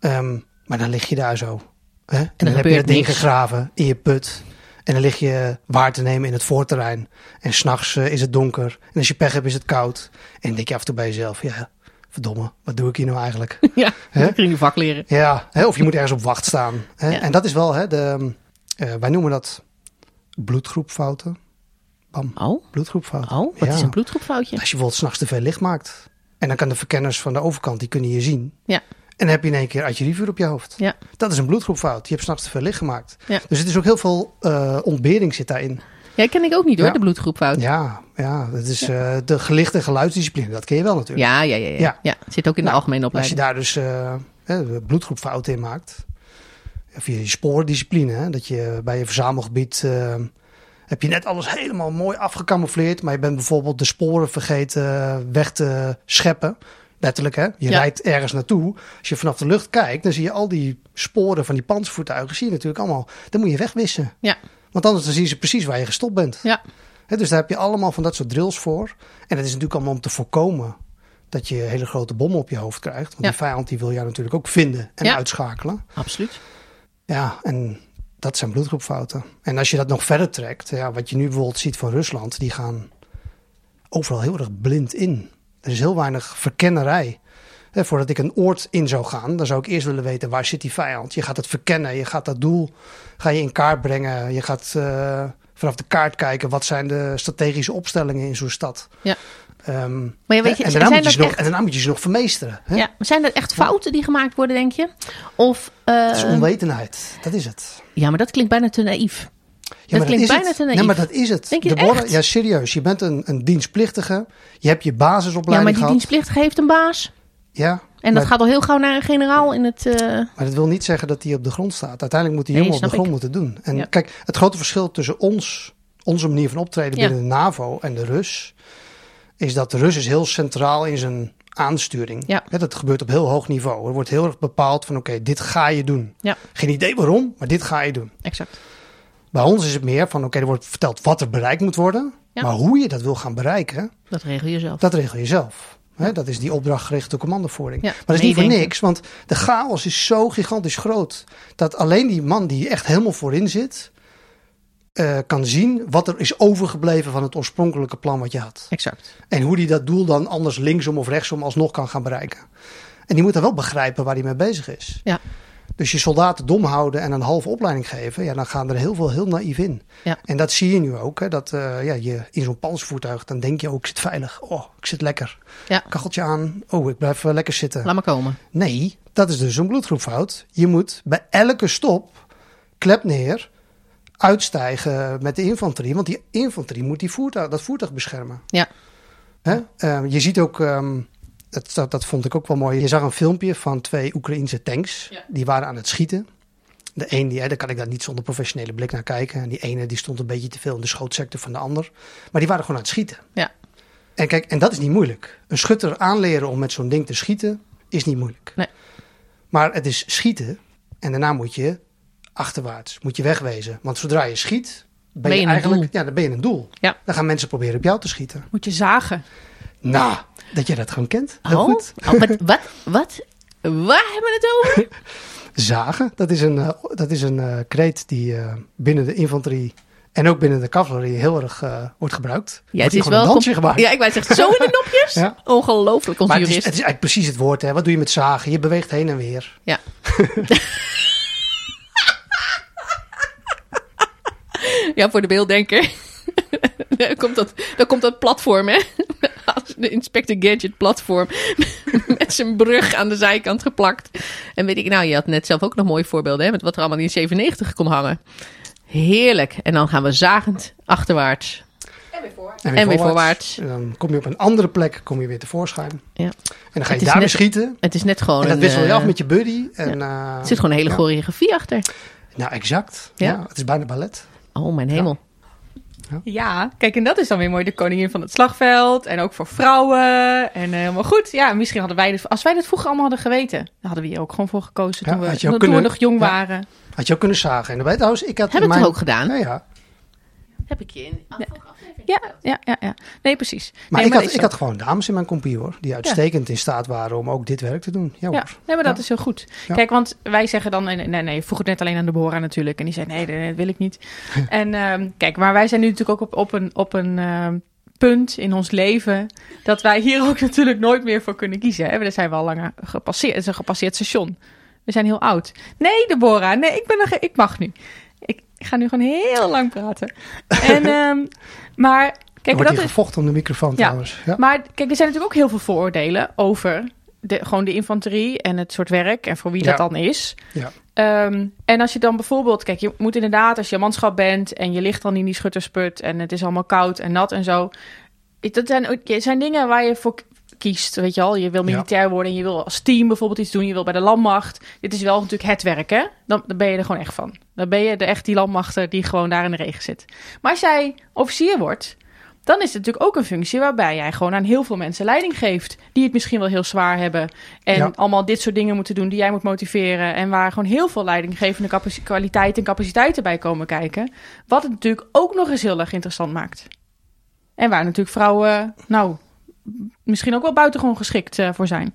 Ehm, maar dan lig je daar zo. En dan, heb je het ding gegraven in je put. En dan lig je waar te nemen in het voorterrein. En s'nachts is het donker. En als je pech hebt is het koud. En dan denk je af en toe bij jezelf, ja, verdomme, wat doe ik hier nou eigenlijk? ja, ik ging je vak leren. Ja, hè, of je moet ergens op wacht staan. Hè? Ja. En dat is wel, hè, de, eh, wij noemen dat bloedgroepfouten. Bam, Oh, bloedgroepfouten. oh wat Ja. is een bloedgroepfoutje? Als je bijvoorbeeld s'nachts te veel licht maakt. En dan kan de verkenners van de overkant, die kunnen je zien. Ja. En dan heb je in één keer artillerievuur op je hoofd. Ja. Dat is een bloedgroepfout. Je hebt s'nachts te veel licht gemaakt. Ja. Dus het is ook heel veel eh, ontbering zit daarin. Ja, ken ik ook niet hoor, Ja. de bloedgroepfout. Ja, Ja, ja dat is eh, de gelicht- en geluidsdiscipline. Dat ken je wel natuurlijk. ja, ja. ja, ja. Ja. zit ook in de Nou, algemene Als je opleiding. daar dus eh, bloedgroepfouten in maakt. Of je spoordiscipline. Hè, dat je bij je verzamelgebied. eh, heb je net alles helemaal mooi afgecamoufleerd. Maar je bent bijvoorbeeld de sporen vergeten eh, weg te scheppen. Letterlijk, hè? Je Ja. rijdt ergens naartoe. Als je vanaf de lucht kijkt, dan zie je al die sporen van die panzervoertuigen. Zie je natuurlijk allemaal. Dan moet je wegwissen. Ja. Want anders dan zien ze precies waar je gestopt bent. Ja. Dus daar heb je allemaal van dat soort drills voor. En dat is natuurlijk allemaal om te voorkomen dat je hele grote bommen op je hoofd krijgt. Want Ja. die vijand die wil jou natuurlijk ook vinden en Ja. uitschakelen. Absoluut. Ja, en dat zijn bloedgroepfouten. En als je dat nog verder trekt, ja, wat je nu bijvoorbeeld ziet van Rusland, die gaan overal heel erg blind in. Er is heel weinig verkennerij. Hè, voordat ik een oord in zou gaan, dan zou ik eerst willen weten waar zit die vijand. Je gaat het verkennen, je gaat dat doel ga je in kaart brengen. Je gaat eh, vanaf de kaart kijken wat zijn de strategische opstellingen in zo'n stad. Ja. Ehm, Maar ja, weet je, en, daarna moet je dat ze nog, echt- en daarna moet je ze nog vermeesteren. Hè? Ja, maar zijn dat echt fouten die gemaakt worden, denk je? Of, eh, Dat is onwetendheid, dat is het. ja, maar dat klinkt bijna te naïef. Ja, maar klinkt is bijna het. te naïef. Nee, maar dat is het. Denk je Deborah, echt? Ja, serieus. Je bent een, een dienstplichtige. Je hebt je Ja, maar basisopleiding die gehad. dienstplichtige heeft een baas. Ja, En dat maar, gaat al heel gauw naar een generaal in het... eh, maar dat wil niet zeggen dat hij op de grond staat. Uiteindelijk moet die Nee, jongen op de grond moeten doen. En Ja. kijk, het grote verschil tussen ons, onze manier van optreden Ja. binnen de NAVO en de Rus, is dat de Rus is heel centraal in zijn aansturing. Ja. Dat gebeurt op heel hoog niveau. Er wordt heel erg bepaald van oké, dit ga je doen. Ja. Geen idee waarom, maar dit ga je doen. exact. Bij ons is het meer van oké, er wordt verteld wat er bereikt moet worden. Ja. Maar hoe je dat wil gaan bereiken, Dat regel je zelf. dat regel je zelf. Dat is die opdrachtgerichte commandovoering. Ja, maar dat is niet voor niks, want de chaos is zo gigantisch groot. Dat alleen die man die echt helemaal voorin zit, eh, kan zien wat er is overgebleven van het oorspronkelijke plan wat je had. Exact. En hoe die dat doel dan anders linksom of rechtsom alsnog kan gaan bereiken. En die moet dan wel begrijpen waar hij mee bezig is. Ja. Dus je soldaten dom houden en een halve opleiding geven, ja, dan gaan er heel veel heel naïef in. Ja. En dat zie je nu ook. Hè, dat eh, ja, je in zo'n panzervoertuig, dan denk je ook, ik zit veilig. Oh, ik zit lekker. Ja. Kacheltje aan. Oh, ik blijf lekker zitten. Laat maar komen. Nee, dat is dus een bloedgroepfout. Je moet bij elke stop, klep neer, uitstijgen met de infanterie. Want die infanterie moet die voertuig, dat voertuig beschermen. Ja. Hè? Ehm, je ziet ook, ehm, dat, dat, dat vond ik ook wel mooi. Je zag een filmpje van twee Oekraïnse tanks. Ja. Die waren aan het schieten. De een, die, hè, daar kan ik daar niet zonder professionele blik naar kijken. En die ene die stond een beetje te veel in de schootsector van de ander. Maar die waren gewoon aan het schieten. Ja. En kijk, en dat is niet moeilijk. Een schutter aanleren om met zo'n ding te schieten is niet moeilijk. Nee. Maar het is schieten en daarna moet je achterwaarts, moet je wegwezen. Want zodra je schiet, ben, Ben je, eigenlijk, doel. ja, dan ben je een doel. Ja. Dan gaan mensen proberen op jou te schieten. Moet je zagen. Nou, dat je dat gewoon kent. Heel oh, goed. oh, wat, wat, wat? Waar hebben we het over? Zagen, dat is een, eh, dat is een eh, kreet die eh, binnen de infanterie En ook binnen de cavalerie heel erg wordt gebruikt. Ja, Wordt het is wel... een dansje gemaakt. Ja, ik wou zeggen, zo in de nopjes? Ja. Ongelooflijk, onze Maar het is, het is eigenlijk precies het woord. Hè. Wat doe je met zagen? Je beweegt heen en weer. Ja. ja, voor de beelddenker. dan, komt dat, dan komt dat platform, hè? De Inspector Gadget platform. met zijn brug aan de zijkant geplakt. En weet ik, nou, je had net zelf ook nog mooie voorbeelden, hè? Met wat er allemaal in 97 kon hangen. Heerlijk. En dan gaan we zagend achterwaarts. En weer voorwaarts. En dan kom je op een andere plek kom je weer tevoorschijn. Ja. En dan ga je daar weer schieten. Het is net gewoon En dat een, wissel je eh, af met je buddy. En, eh, Er zit gewoon een hele ja. choreografie achter. Nou, exact. Ja. Ja. het is bijna ballet. Oh, mijn hemel. Ja, kijk, en dat is dan weer mooi. De koningin van het slagveld. En ook voor vrouwen. En eh, helemaal goed. Ja, misschien hadden wij dit... Als wij dit vroeger allemaal hadden geweten... dan hadden we hier ook gewoon voor gekozen Ja, toen, we, had je ook toen kunnen- we nog jong ja. waren. Had je ook kunnen zagen. En daarbij trouwens, ik had Heb ik toch mijn... ook gedaan? Ja, ja. Heb ik je in Ja, ja, ja, ja. Nee, precies. Maar, nee, ik, had, ik had gewoon dames in mijn compie hoor. Die uitstekend in staat waren om ook dit werk te doen. Ja, nee, maar dat Ja. is heel goed. Kijk, want wij zeggen dan... Nee, nee, nee, vroeg het net alleen aan Deborah natuurlijk. En die zei, nee, nee, dat wil ik niet. en ehm, kijk, maar wij zijn nu natuurlijk ook op, op een, op een ehm, punt in ons leven... dat wij hier ook natuurlijk nooit meer voor kunnen kiezen. Hè? Daar zijn we al langer gepasseerd. Het is een gepasseerd station. We zijn heel oud. Nee, Deborah, nee, ik, ben er, ik mag nu. Ik, ik ga nu gewoon heel lang praten. En, ehm, maar... Kijk, wordt dat is, gevochten om de microfoon trouwens. Ja. maar kijk, er zijn natuurlijk ook heel veel vooroordelen over de, gewoon de infanterie en het soort werk en voor wie dat dan is. Ja. Ehm, en als je dan bijvoorbeeld, kijk, je moet inderdaad, als je manschap bent en je ligt dan in die schuttersput en het is allemaal koud en nat en zo. Dat zijn, zijn dingen waar je voor kiest, weet je al. Je wil militair worden en je wil als team bijvoorbeeld iets doen. Je wil bij de landmacht. Dit is wel natuurlijk het werk, hè? Dan, dan ben je er gewoon echt van. Dan ben je de, echt die landmachter die gewoon daar in de regen zit. Maar als jij officier wordt, dan is het natuurlijk ook een functie waarbij jij gewoon aan heel veel mensen leiding geeft. Die het misschien wel heel zwaar hebben. En Ja. allemaal dit soort dingen moeten doen die jij moet motiveren. En waar gewoon heel veel leidinggevende kwaliteiten en capaciteiten bij komen kijken. Wat het natuurlijk ook nog eens heel erg interessant maakt. En waar natuurlijk vrouwen, nou, misschien ook wel buitengewoon geschikt eh, voor zijn.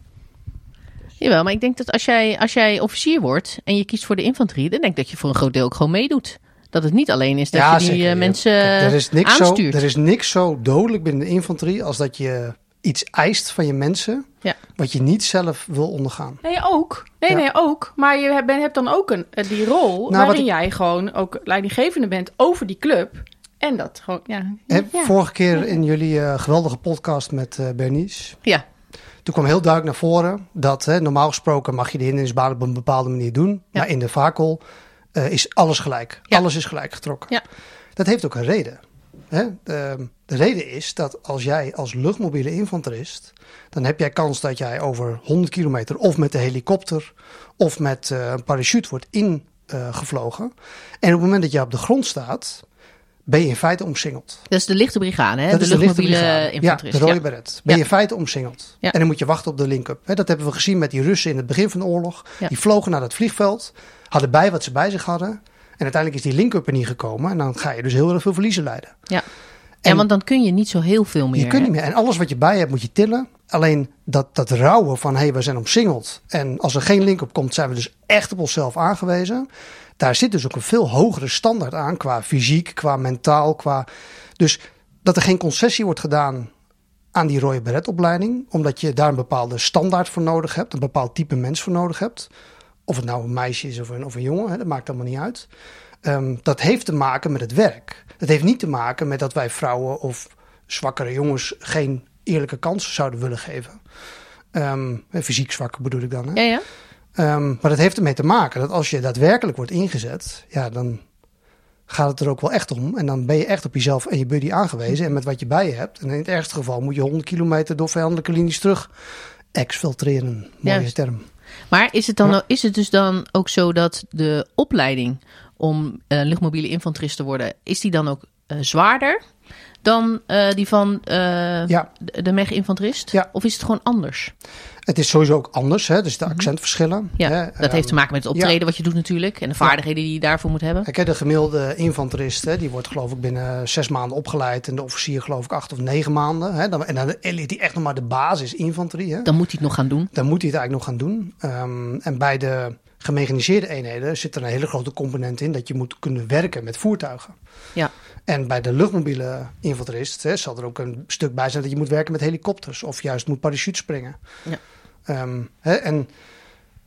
Jawel, maar ik denk dat als jij, als jij officier wordt en je kiest voor de infanterie, dan denk ik dat je voor een groot deel ook gewoon meedoet. Dat het niet alleen is dat je die zeker. eh, mensen Kijk, er, is niks zo, aanstuurt. er is niks zo dodelijk binnen de infanterie als dat je iets eist van je mensen Ja. wat je niet zelf wil ondergaan. Nee, ook. Nee, Ja. nee, ook. Maar je hebt, hebt dan ook een, eh, die rol Nou, waarin ik- jij gewoon ook leidinggevende bent over die club. En dat gewoon, ja. Vorige keer in jullie eh, geweldige podcast met eh, Bernice. Ja, Toen kwam heel duidelijk naar voren dat hè, normaal gesproken mag je de hindernisbaan op een bepaalde manier doen. Ja. Maar in de vakel eh, is alles gelijk. Ja. Alles is gelijk getrokken. Ja. Dat heeft ook een reden. Hè? De, de reden is dat als jij als luchtmobiele infanterist, dan heb jij kans dat jij over 100 kilometer of met de helikopter of met een parachute wordt ingevlogen. en op het moment dat jij op de grond staat, ben je in feite omsingeld. dat is de lichte brigade, hè? Dat de is de lichte luchtmobiele infanterist. Ja, de rode Ja. beret. Ben je in feite omsingeld. Ja. En dan moet je wachten op de link-up. Dat hebben we gezien met die Russen in het begin van de oorlog. Ja. Die vlogen naar het vliegveld, hadden bij wat ze bij zich hadden. En uiteindelijk is die link-up er niet gekomen. En dan ga je dus heel erg veel verliezen leiden. Ja. En- ja, want dan kun je niet zo heel veel meer. Je kunt niet meer. En alles wat je bij hebt moet je tillen. Alleen dat, dat rouwen van hé, hey, we zijn omsingeld. En als er geen link-up komt, zijn we dus echt op onszelf aangewezen. Daar zit dus ook een veel hogere standaard aan qua fysiek, qua mentaal, qua... Dus dat er geen concessie wordt gedaan aan die rode beretopleiding. Omdat je daar een bepaalde standaard voor nodig hebt. Een bepaald type mens voor nodig hebt. Of het nou een meisje is of een, of een jongen, hè, dat maakt allemaal niet uit. Ehm, dat heeft te maken met het werk. Dat heeft niet te maken met dat wij vrouwen of zwakkere jongens geen eerlijke kansen zouden willen geven. Ehm, fysiek zwakker bedoel ik dan. Hè? Ja, ja. Ehm, maar dat heeft ermee te maken dat als je daadwerkelijk wordt ingezet, ja, dan gaat het er ook wel echt om. En dan ben je echt op jezelf en je buddy aangewezen en met wat je bij je hebt. En in het ergste geval moet je 100 kilometer door vijandelijke linies terug exfiltreren. Mooie Juist. term. Maar is het, dan, Ja. is het dus dan ook zo dat de opleiding om eh, luchtmobiele infanterist te worden, is die dan ook eh, zwaarder dan eh, die van eh, Ja. de, mech-infanterist? Ja. Of is het gewoon anders? Het is sowieso ook anders, hè? dus de accentverschillen. Mhm. Ja, hè. dat Ehm, heeft te maken met het optreden wat je doet natuurlijk. En de vaardigheden die je daarvoor moet hebben. Kijk, de gemiddelde infanterist, hè, die wordt geloof ik binnen zes maanden opgeleid. En de officier geloof ik acht of negen maanden. Hè. Dan, en dan leert hij echt nog maar de basis infanterie. Hè. Dan moet hij het nog gaan doen. Dan moet hij het eigenlijk nog gaan doen. Ehm, en bij de gemechaniseerde eenheden zit er een hele grote component in dat je moet kunnen werken met voertuigen. Ja. En bij de luchtmobiele infanterist hè, zal er ook een stuk bij zijn dat je moet werken met helikopters of juist moet parachute springen. Ja. Ehm, hè, en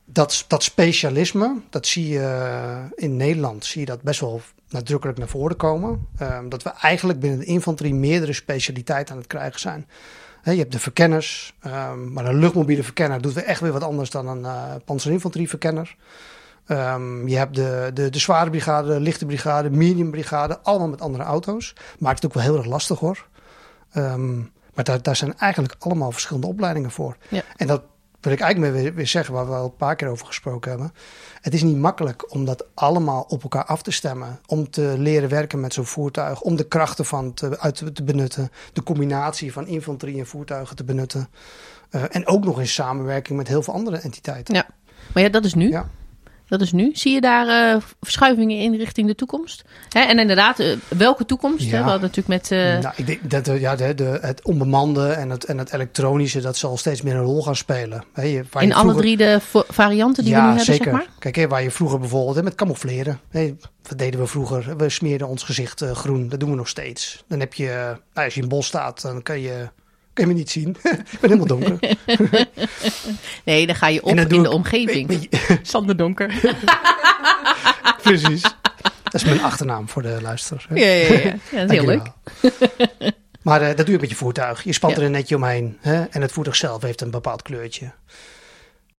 dat, dat specialisme, dat zie je eh, in Nederland, zie je dat best wel nadrukkelijk naar voren komen. Ehm, dat we eigenlijk binnen de infanterie meerdere specialiteiten aan het krijgen zijn. Je hebt de verkenners, ehm, maar een luchtmobiele verkenner doet weer echt weer wat anders dan een uh, panzerinfanterieverkenner. Ehm, je hebt de, de, de zware brigade, de lichte brigade, medium brigade, allemaal met andere auto's. Maakt het ook wel heel erg lastig hoor. Ehm, maar daar, daar zijn eigenlijk allemaal verschillende opleidingen voor. Ja. En dat wil ik eigenlijk weer, weer zeggen, waar we al een paar keer over gesproken hebben. Het is niet makkelijk om dat allemaal op elkaar af te stemmen. Om te leren werken met zo'n voertuig. Om de krachten van te, uit te, te benutten. De combinatie van infanterie en voertuigen te benutten. Uh, en ook nog in samenwerking met heel veel andere entiteiten. Ja, maar ja, dat is nu. Ja. Dat is nu. Zie je daar uh, verschuivingen in richting de toekomst? Hè? En inderdaad, uh, welke toekomst? Ja. Hè? We hadden natuurlijk met... Uh... Nou, ik denk dat ja, de, de, het onbemande en het, en het elektronische, dat zal steeds meer een rol gaan spelen. He, je, waar in alle drie de varianten die ja, we nu hebben, zeker. zeg maar? Kijk, hè, waar je vroeger bijvoorbeeld hè, met camoufleren. Hè, wat deden we vroeger? We smeerden ons gezicht groen. Dat doen we nog steeds. Dan heb je, nou, als je in bos staat, dan kan je... Kun je me niet zien. ik ben helemaal donker. nee, dan ga je op in de ik, omgeving. Ik, Sander Donker. Precies. Dat is mijn achternaam voor de luisteraars. Ja, ja, ja. ja dat is heel leuk. maar uh, dat doe je met je voertuig. Je spant ja. er een netje omheen. Hè? En het voertuig zelf heeft een bepaald kleurtje.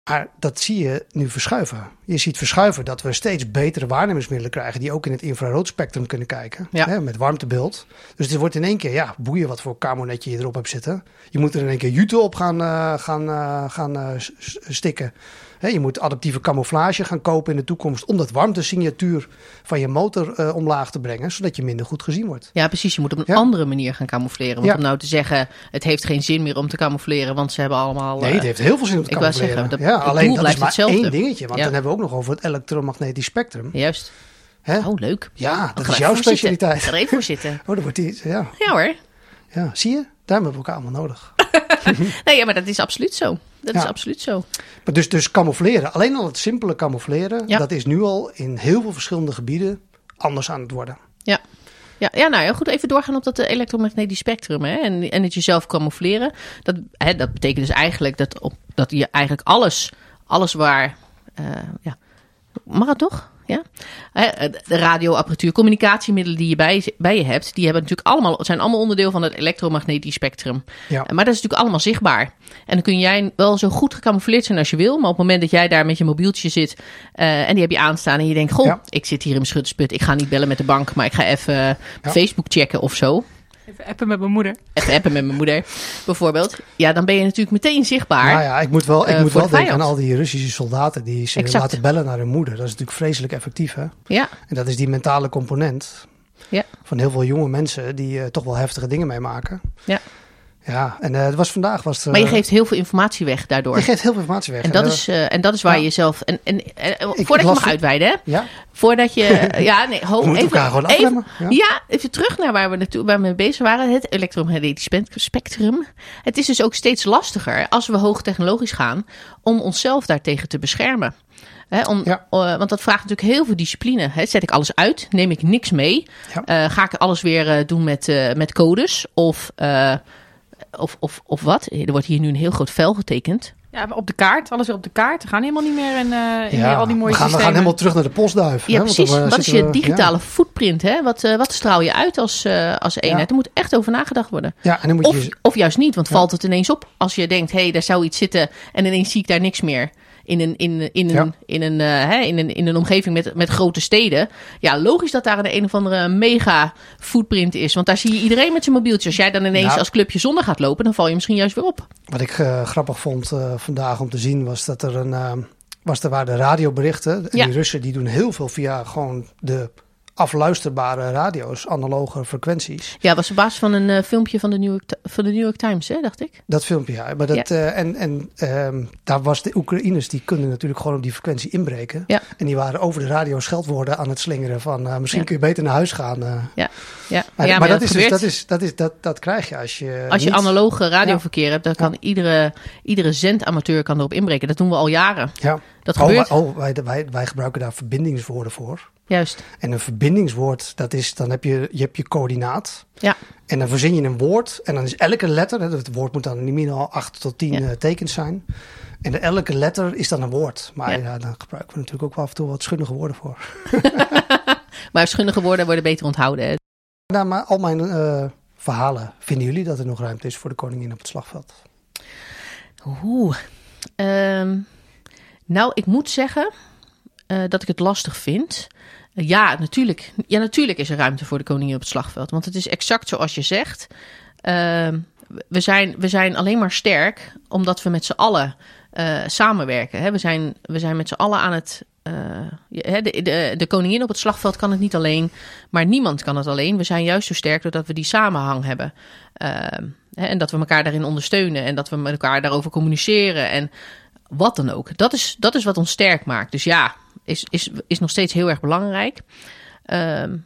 Maar dat zie je nu verschuiven. Je ziet verschuiven dat we steeds betere waarnemingsmiddelen krijgen... die ook in het infraroodspectrum kunnen kijken. Ja. Hè, met warmtebeeld. Dus het wordt in één keer, ja, boeien wat voor kamonetje je erop hebt zitten. Je moet er in één keer jute op gaan, uh, gaan, uh, gaan uh, stikken. Je moet adaptieve camouflage gaan kopen in de toekomst... om dat warmtesignatuur van je motor omlaag te brengen... zodat je minder goed gezien wordt. Ja, precies. Je moet op een ja. andere manier gaan camoufleren. Want ja. om nou te zeggen, het heeft geen zin meer om te camoufleren... want ze hebben allemaal... Nee, het heeft heel veel zin om te camoufleren. Zeggen, dat, ja, alleen dat is maar hetzelfde. één dingetje. Want dan hebben we ook nog over het elektromagnetisch spectrum. Juist. Oh, leuk. Ja, dat is jouw specialiteit. Ik ga er even voor zitten. Oh, dat wordt die, ja. Ja hoor. Ja, zie je? Daarom hebben we elkaar allemaal nodig. nee, ja, maar dat is absoluut zo. Dat Ja. is absoluut zo. Maar dus, dus camoufleren, alleen al het simpele camoufleren, Ja. dat is nu al in heel veel verschillende gebieden anders aan het worden. Ja. Ja, ja, nou ja, goed, even doorgaan op dat eh, elektromagnetisch spectrum hè, en, en het jezelf camoufleren. Dat, hè, dat betekent dus eigenlijk dat, op, dat je eigenlijk alles, alles waar, eh, ja, mag het toch? Ja? Hè, De radioapparatuur, communicatiemiddelen die je bij, bij je hebt, die hebben natuurlijk allemaal, zijn allemaal onderdeel van het elektromagnetisch spectrum. Ja. Maar dat is natuurlijk allemaal zichtbaar. En dan kun jij wel zo goed gecamoufleerd zijn als je wil. Maar op het moment dat jij daar met je mobieltje zit uh, en die heb je aanstaan en je denkt, goh, Ja. ik zit hier in mijn schuttersput. Ik ga niet bellen met de bank, maar ik ga even Facebook checken of zo. Even appen met mijn moeder. Even appen met mijn moeder, bijvoorbeeld. Ja, dan ben je natuurlijk meteen zichtbaar. Nou ja, ik moet wel, ik eh, moet wel de denken aan al die Russische soldaten die ze Exact. laten bellen naar hun moeder. Dat is natuurlijk vreselijk effectief, hè? Ja, En dat is die mentale component Ja. van heel veel jonge mensen die eh, toch wel heftige dingen meemaken. Ja. Ja, en eh, het was vandaag was er, maar je geeft heel veel informatie weg daardoor. je geeft heel veel informatie weg. En dat, eh, is, uh, en dat is waar Ja. je zelf. En, en, en, ik voordat je mag het- uitweiden, hè? Ja, Voordat je. ja, nee, ho, we even, gewoon even. Ja. Ja, even terug naar waar we, naartoe, waar we mee bezig waren. Het elektromagnetisch spe- spectrum. Het is dus ook steeds lastiger als we hoogtechnologisch gaan om onszelf daartegen te beschermen. Om, Ja. eh, want dat vraagt natuurlijk heel veel discipline. Hè. Zet ik alles uit? Neem ik niks mee? Ja. Eh, ga ik alles weer eh, doen met, eh, met codes? Of, eh, of, of, of wat? Er wordt hier nu een heel groot vel getekend. Ja, op de kaart. Alles weer op de kaart. We gaan helemaal niet meer in, eh, in Ja, al die mooie we gaan, we gaan helemaal terug naar de postduif. Ja, hè, want precies. dan, eh, Wat is je we- digitale footprint? Hè? Wat, eh, wat straal je uit als, eh, als eenheid? Er moet echt over nagedacht worden. Ja, ja, en dan moet Of, je... of juist niet, want Ja. valt het ineens op als je denkt, hé, hey, daar zou iets zitten en ineens zie ik daar niks meer. In een, in, in een, Ja. in een, eh, hè, in een, in een omgeving met, met grote steden. Ja, logisch dat daar een, een of andere mega footprint is. Want daar zie je iedereen met zijn mobieltje. Als jij dan ineens Nou. als clubje zonder gaat lopen, dan val je misschien juist weer op. Wat ik eh, grappig vond eh, vandaag om te zien was dat er een... was er waren de radioberichten. En Ja. die Russen die doen heel veel via gewoon de afluisterbare radio's, analoge frequenties. Ja, was op basis van een eh, filmpje van de, New York, van de New York Times, hè, dacht ik. Dat filmpje, ja. Maar dat, eh, en en ehm, daar was de Oekraïners, die konden natuurlijk gewoon op die frequentie inbreken. Ja. En die waren over de radio scheldwoorden aan het slingeren van eh, misschien Ja. kun je beter naar huis gaan. Ja, ja. Maar, dat, is dus, dat, is, dat, is, dat, dat krijg je als je. Als je niet- analoge radioverkeer hebt, dan kan iedere, iedere zendamateur kan erop inbreken. Dat doen we al jaren. Ja. Dat Oh, gebeurt. wij, oh, wij, wij, wij gebruiken daar verbindingswoorden voor. Juist. En een verbindingswoord, dat is, dan heb je, je, hebt je coördinaat. Ja. En dan verzin je een woord. En dan is elke letter, het woord moet dan dan 8 tot 10 Ja. eh, tekens zijn. En elke letter is dan een woord. Maar Ja. ja. dan gebruiken we natuurlijk ook wel af en toe wat schunnige woorden voor. Maar schunnige woorden worden beter onthouden. Hè. Nou, maar al mijn eh, verhalen, vinden jullie dat er nog ruimte is voor de koningin op het slagveld? Oeh. Ehm, nou, ik moet zeggen eh, dat ik het lastig vind. Ja, natuurlijk. ja, natuurlijk is er ruimte voor de koningin op het slagveld. Want het is exact zoals je zegt. Ehm, we, zijn, we zijn alleen maar sterk omdat we met z'n allen eh, samenwerken. Hè? We, zijn, we zijn met z'n allen aan het. eh, de, de, de koningin op het slagveld kan het niet alleen, maar niemand kan het alleen. We zijn juist zo sterk doordat we die samenhang hebben. Ehm, en dat we elkaar daarin ondersteunen en dat we met elkaar daarover communiceren en wat dan ook. Dat is, dat is wat ons sterk maakt. Dus ja, is, is, is nog steeds heel erg belangrijk. Ehm,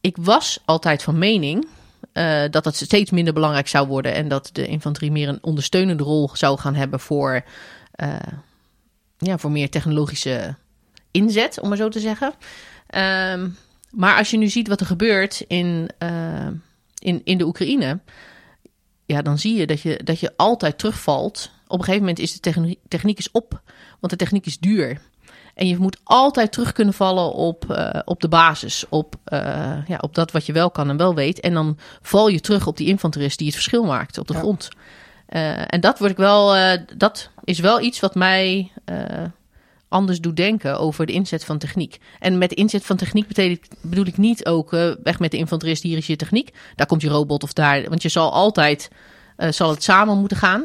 ik was altijd van mening eh, dat het steeds minder belangrijk zou worden en dat de infanterie meer een ondersteunende rol zou gaan hebben voor, eh, ja, voor meer technologische inzet, om maar zo te zeggen. Ehm, maar als je nu ziet wat er gebeurt in, eh, in, in de Oekraïne, ja, dan zie je dat, je dat je altijd terugvalt. Op een gegeven moment is de technie- techniek is op, want de techniek is duur. En je moet altijd terug kunnen vallen op, eh, op de basis, op, eh, ja, op dat wat je wel kan en wel weet. En dan val je terug op die infanterist die het verschil maakt op de Ja. grond. Eh, en dat, word ik wel, dat is wel iets wat mij anders doet denken over de inzet van techniek. En met de inzet van techniek bedoel ik, bedoel ik niet ook weg met de infanterist, hier is je techniek. Daar komt je robot of daar. Want je zal altijd, zal het samen moeten gaan.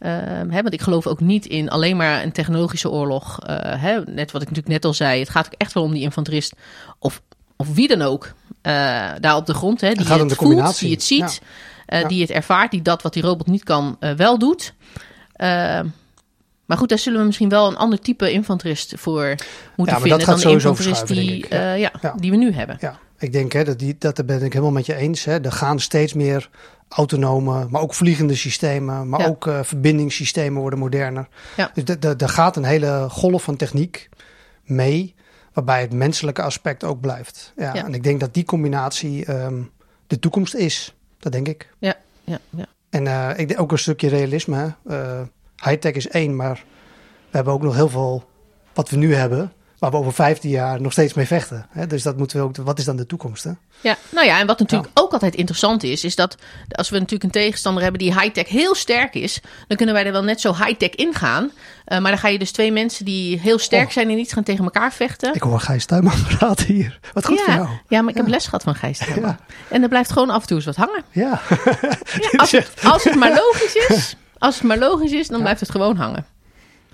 Ehm, hè, want ik geloof ook niet in alleen maar een technologische oorlog. Eh, hè, net wat ik natuurlijk net al zei. Het gaat ook echt wel om die infanterist. Of, of wie dan ook. eh, daar op de grond. Hè, die gaat het de voelt, die het ziet. eh, Ja. Die het ervaart. Die dat wat die robot niet kan wel doet. Ehm, maar goed, daar zullen we misschien wel een ander type infanterist voor moeten vinden. dan de infanterist die, Ja. die we nu hebben. Ja, ik denk hè, dat, die, dat daar ben ik helemaal met je eens. Hè. Er gaan steeds meer autonome, maar ook vliegende systemen, maar Ja. ook eh, verbindingssystemen worden moderner. Ja. Dus daar gaat een hele golf van techniek mee, waarbij het menselijke aspect ook blijft. Ja, Ja. En ik denk dat die combinatie ehm, de toekomst is. Dat denk ik. Ja, ja, ja. En eh, ik denk ook een stukje realisme. Eh, high-tech is één, maar we hebben ook nog heel veel wat we nu hebben, waar we over 15 jaar nog steeds mee vechten. Hè? Dus dat moeten we ook. Wat is dan de toekomst? Hè? Ja, nou ja, en wat natuurlijk ook altijd interessant is, is dat als we natuurlijk een tegenstander hebben die high-tech heel sterk is, dan kunnen wij er wel net zo high-tech ingaan. Eh, maar dan ga je dus twee mensen die heel sterk Oh. zijn en niet gaan tegen elkaar vechten. Ik hoor Gijs Tuinman praten hier. Wat goed voor jou. ja, ja, maar ik heb Ja. les gehad van Gijs. Ja. En er blijft gewoon af en toe eens wat hangen. Ja. Ja, als, het, als het maar logisch is, als het maar logisch is, dan blijft het gewoon hangen.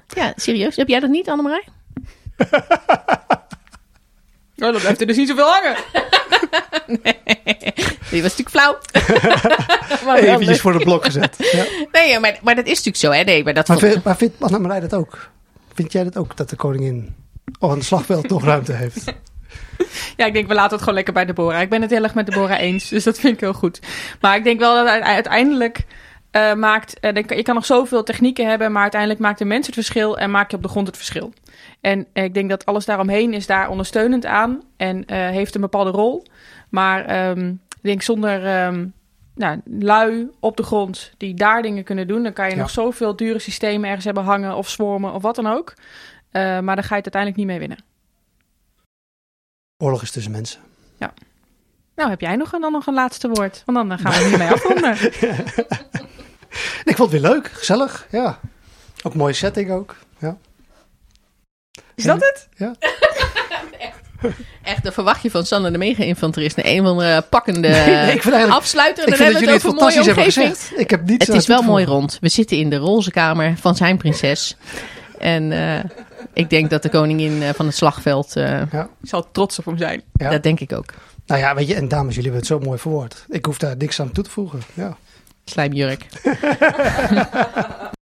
Ja, serieus. Heb jij dat niet, Annemarij? Oh, dan blijft er dus niet zoveel hangen. Die was natuurlijk flauw. Maar wel Eventjes leuk. voor het blok gezet. Ja. Nee, maar, maar dat is natuurlijk zo, hè? Nee, maar dat Maar, vond- vind, maar vindt Annemarij dat ook? Vind jij dat ook, dat de koningin op een slagveld nog ruimte heeft? Ja, ik denk we laten het gewoon lekker bij Deborah. Ik ben het heel erg met Deborah eens, dus dat vind ik heel goed. Maar ik denk wel dat uite- uiteindelijk eh, maakt... eh, denk- je kan nog zoveel technieken hebben, maar uiteindelijk maakt de mens het verschil en maak je op de grond het verschil. En eh, ik denk dat alles daaromheen is daar ondersteunend aan en eh, heeft een bepaalde rol. Maar ehm, ik denk zonder ehm, nou, lui op de grond die daar dingen kunnen doen, dan kan je Ja. nog zoveel dure systemen ergens hebben hangen of swarmen of wat dan ook. Eh, maar dan ga je het uiteindelijk niet mee winnen. Oorlog is tussen mensen. Nou, heb jij nog, een- dan nog een laatste woord? Want dan gaan we hiermee afronden. Ik vond het weer leuk, gezellig. Ja. Ook mooie setting ook. Ja. Is dat het? Echt, dan verwacht je van Sander de mega-infanterist een een van de pakkende Nee, nee, ik vind eigenlijk... afsluiter. En Ik dan vind dat hebben jullie het over fantastisch hebben gezegd. Ik heb niets Het aan is wel mooi rond. We zitten in de roze kamer van zijn prinses. En eh, Ik denk dat de koningin eh, van het slagveld, eh, Ik zal trots op hem zijn. Ja. dat denk ik ook. Nou ja, weet je, en dames, jullie hebben het zo mooi verwoord. Ik hoef daar niks aan toe te voegen. Ja. Slijmjurk.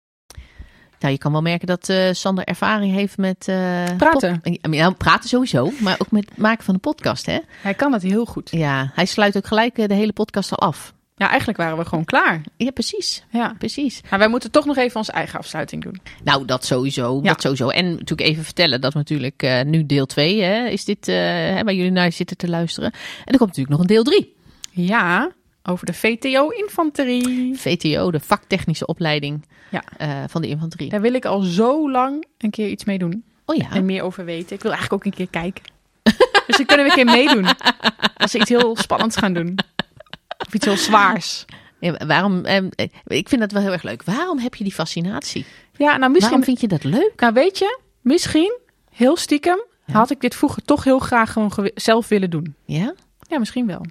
nou, je kan wel merken dat eh, Sander ervaring heeft met... eh, Praten. Ja, praten sowieso, maar ook met het maken van een podcast, hè? Hij kan dat heel goed. Ja, hij sluit ook gelijk eh, de hele podcast al af. Ja, eigenlijk waren we gewoon klaar. Ja, precies. Ja. Precies. Maar wij moeten toch nog even onze eigen afsluiting doen. Nou, dat sowieso. Ja. Dat sowieso. En natuurlijk even vertellen dat we natuurlijk nu deel 2 hè, is dit, hè, waar jullie naar zitten te luisteren. En er komt natuurlijk nog een deel 3. Ja, over de VTO-infanterie. VTO, de vaktechnische opleiding Ja. eh, van de infanterie. Daar wil ik al zo lang een keer iets mee doen. Oh ja. En meer over weten. Ik wil eigenlijk ook een keer kijken. dus dan kunnen we een keer meedoen. Als we iets heel spannends gaan doen. Of iets heel zwaars. Ja, waarom, eh, ik vind dat wel heel erg leuk. Waarom heb je die fascinatie? Ja, nou misschien... Waarom vind je dat leuk? Nou weet je, misschien, heel stiekem, had ik dit vroeger toch heel graag gewoon zelf willen doen. Ja? Ja, misschien wel.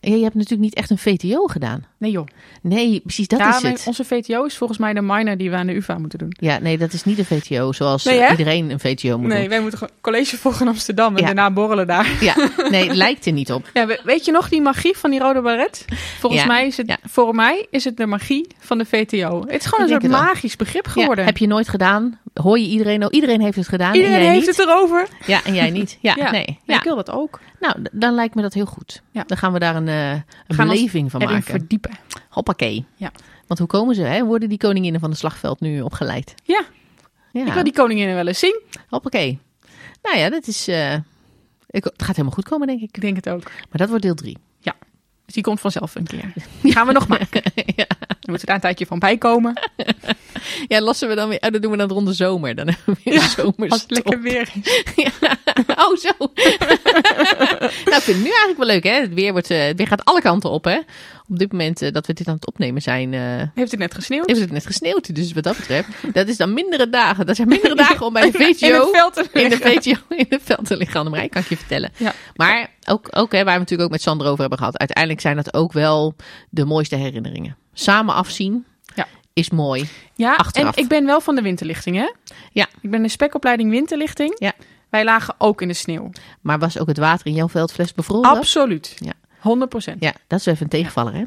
Ja? Je hebt natuurlijk niet echt een VTO gedaan. Nee joh. Nee, precies, dat ja, is het. onze VTO is volgens mij de minor die we aan de UvA moeten doen. Ja, nee, dat is niet een VTO zoals Nee, iedereen een VTO moet Nee, doen. wij moeten gewoon college volgen in Amsterdam en Ja. daarna borrelen daar. Ja, nee, lijkt er niet op. Ja, we- weet je nog die magie van die rode baret? Volgens Ja, mij is het, voor mij is het de magie van de VTO. Het is gewoon een soort magisch begrip geworden. Heb je nooit gedaan? Hoor je iedereen? Oh, iedereen heeft het gedaan. Iedereen en jij heeft niet? het erover. Ja, en jij niet. Ja, Ja. nee. Ja, ik wil dat ook. Nou, dan lijkt me dat heel goed. Ja. Dan gaan we daar een, eh, een beleving van maken. verdiepen. Hoppakee. Ja. Want hoe komen ze? Hè? Worden die koninginnen van het slagveld nu opgeleid? Ja, Ja. ik wil die koninginnen wel eens zien. Hoppakee. Nou ja, dat is... eh, ik, het gaat helemaal goed komen, denk ik. Ik denk het ook. Maar dat wordt deel drie. Dus die komt vanzelf een keer. Die gaan we nog maken. ja. Dan moeten daar een tijdje van bij komen. ja, lossen we dan weer... Oh, dat doen we dan rond de zomer. Dan hebben we weer Ja. Als het lekker weer is. Ja. Oh, zo. nou, ik vind het nu eigenlijk wel leuk, hè? Het weer, wordt, eh, het weer gaat alle kanten op, hè? Op dit moment eh, dat we dit aan het opnemen zijn, eh, Heeft het net gesneeuwd? heeft het net gesneeuwd. Dus wat dat betreft, dat is dan mindere dagen. Dat zijn mindere dagen om bij de In het VTO... veld te In de. VTO in het veld te liggen, Annemarij, kan ik je vertellen. Ja. Maar ook, ook hè, waar we natuurlijk ook met Sander over hebben gehad. Uiteindelijk zijn dat ook wel de mooiste herinneringen. Samen afzien Ja. is mooi. Ja, Achteraf. en ik ben wel van de winterlichting, hè? Ja. Ik ben de spekopleiding winterlichting. Ja. Wij lagen ook in de sneeuw. Maar was ook het water in jouw veldfles bevroren? Absoluut. Ja. 100 procent. Ja, dat is even een tegenvaller, hè?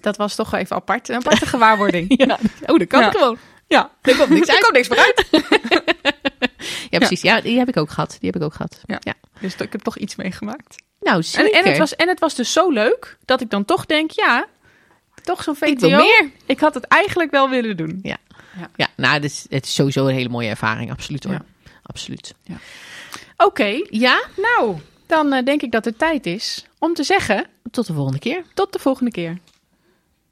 Dat was toch even apart. Een aparte gewaarwording. Ja. Oh, dat kan Ja. gewoon. Ja, er komt niks, er komt niks meer uit. Ja, precies. Ja, die heb ik ook gehad. Die heb ik ook gehad. Ja. Dus ik heb toch iets meegemaakt. Nou, En, zeker. en, het was, en het was dus zo leuk dat ik dan toch denk, ja, toch zo'n VTO. Ik wil meer. Ik had het eigenlijk wel willen doen. Ja. Ja, nou, het is, het is sowieso een hele mooie ervaring. Absoluut hoor. Ja. Absoluut. Oké, Ja, nou, dan eh, denk ik dat het tijd is om te zeggen tot de volgende keer. tot de volgende keer.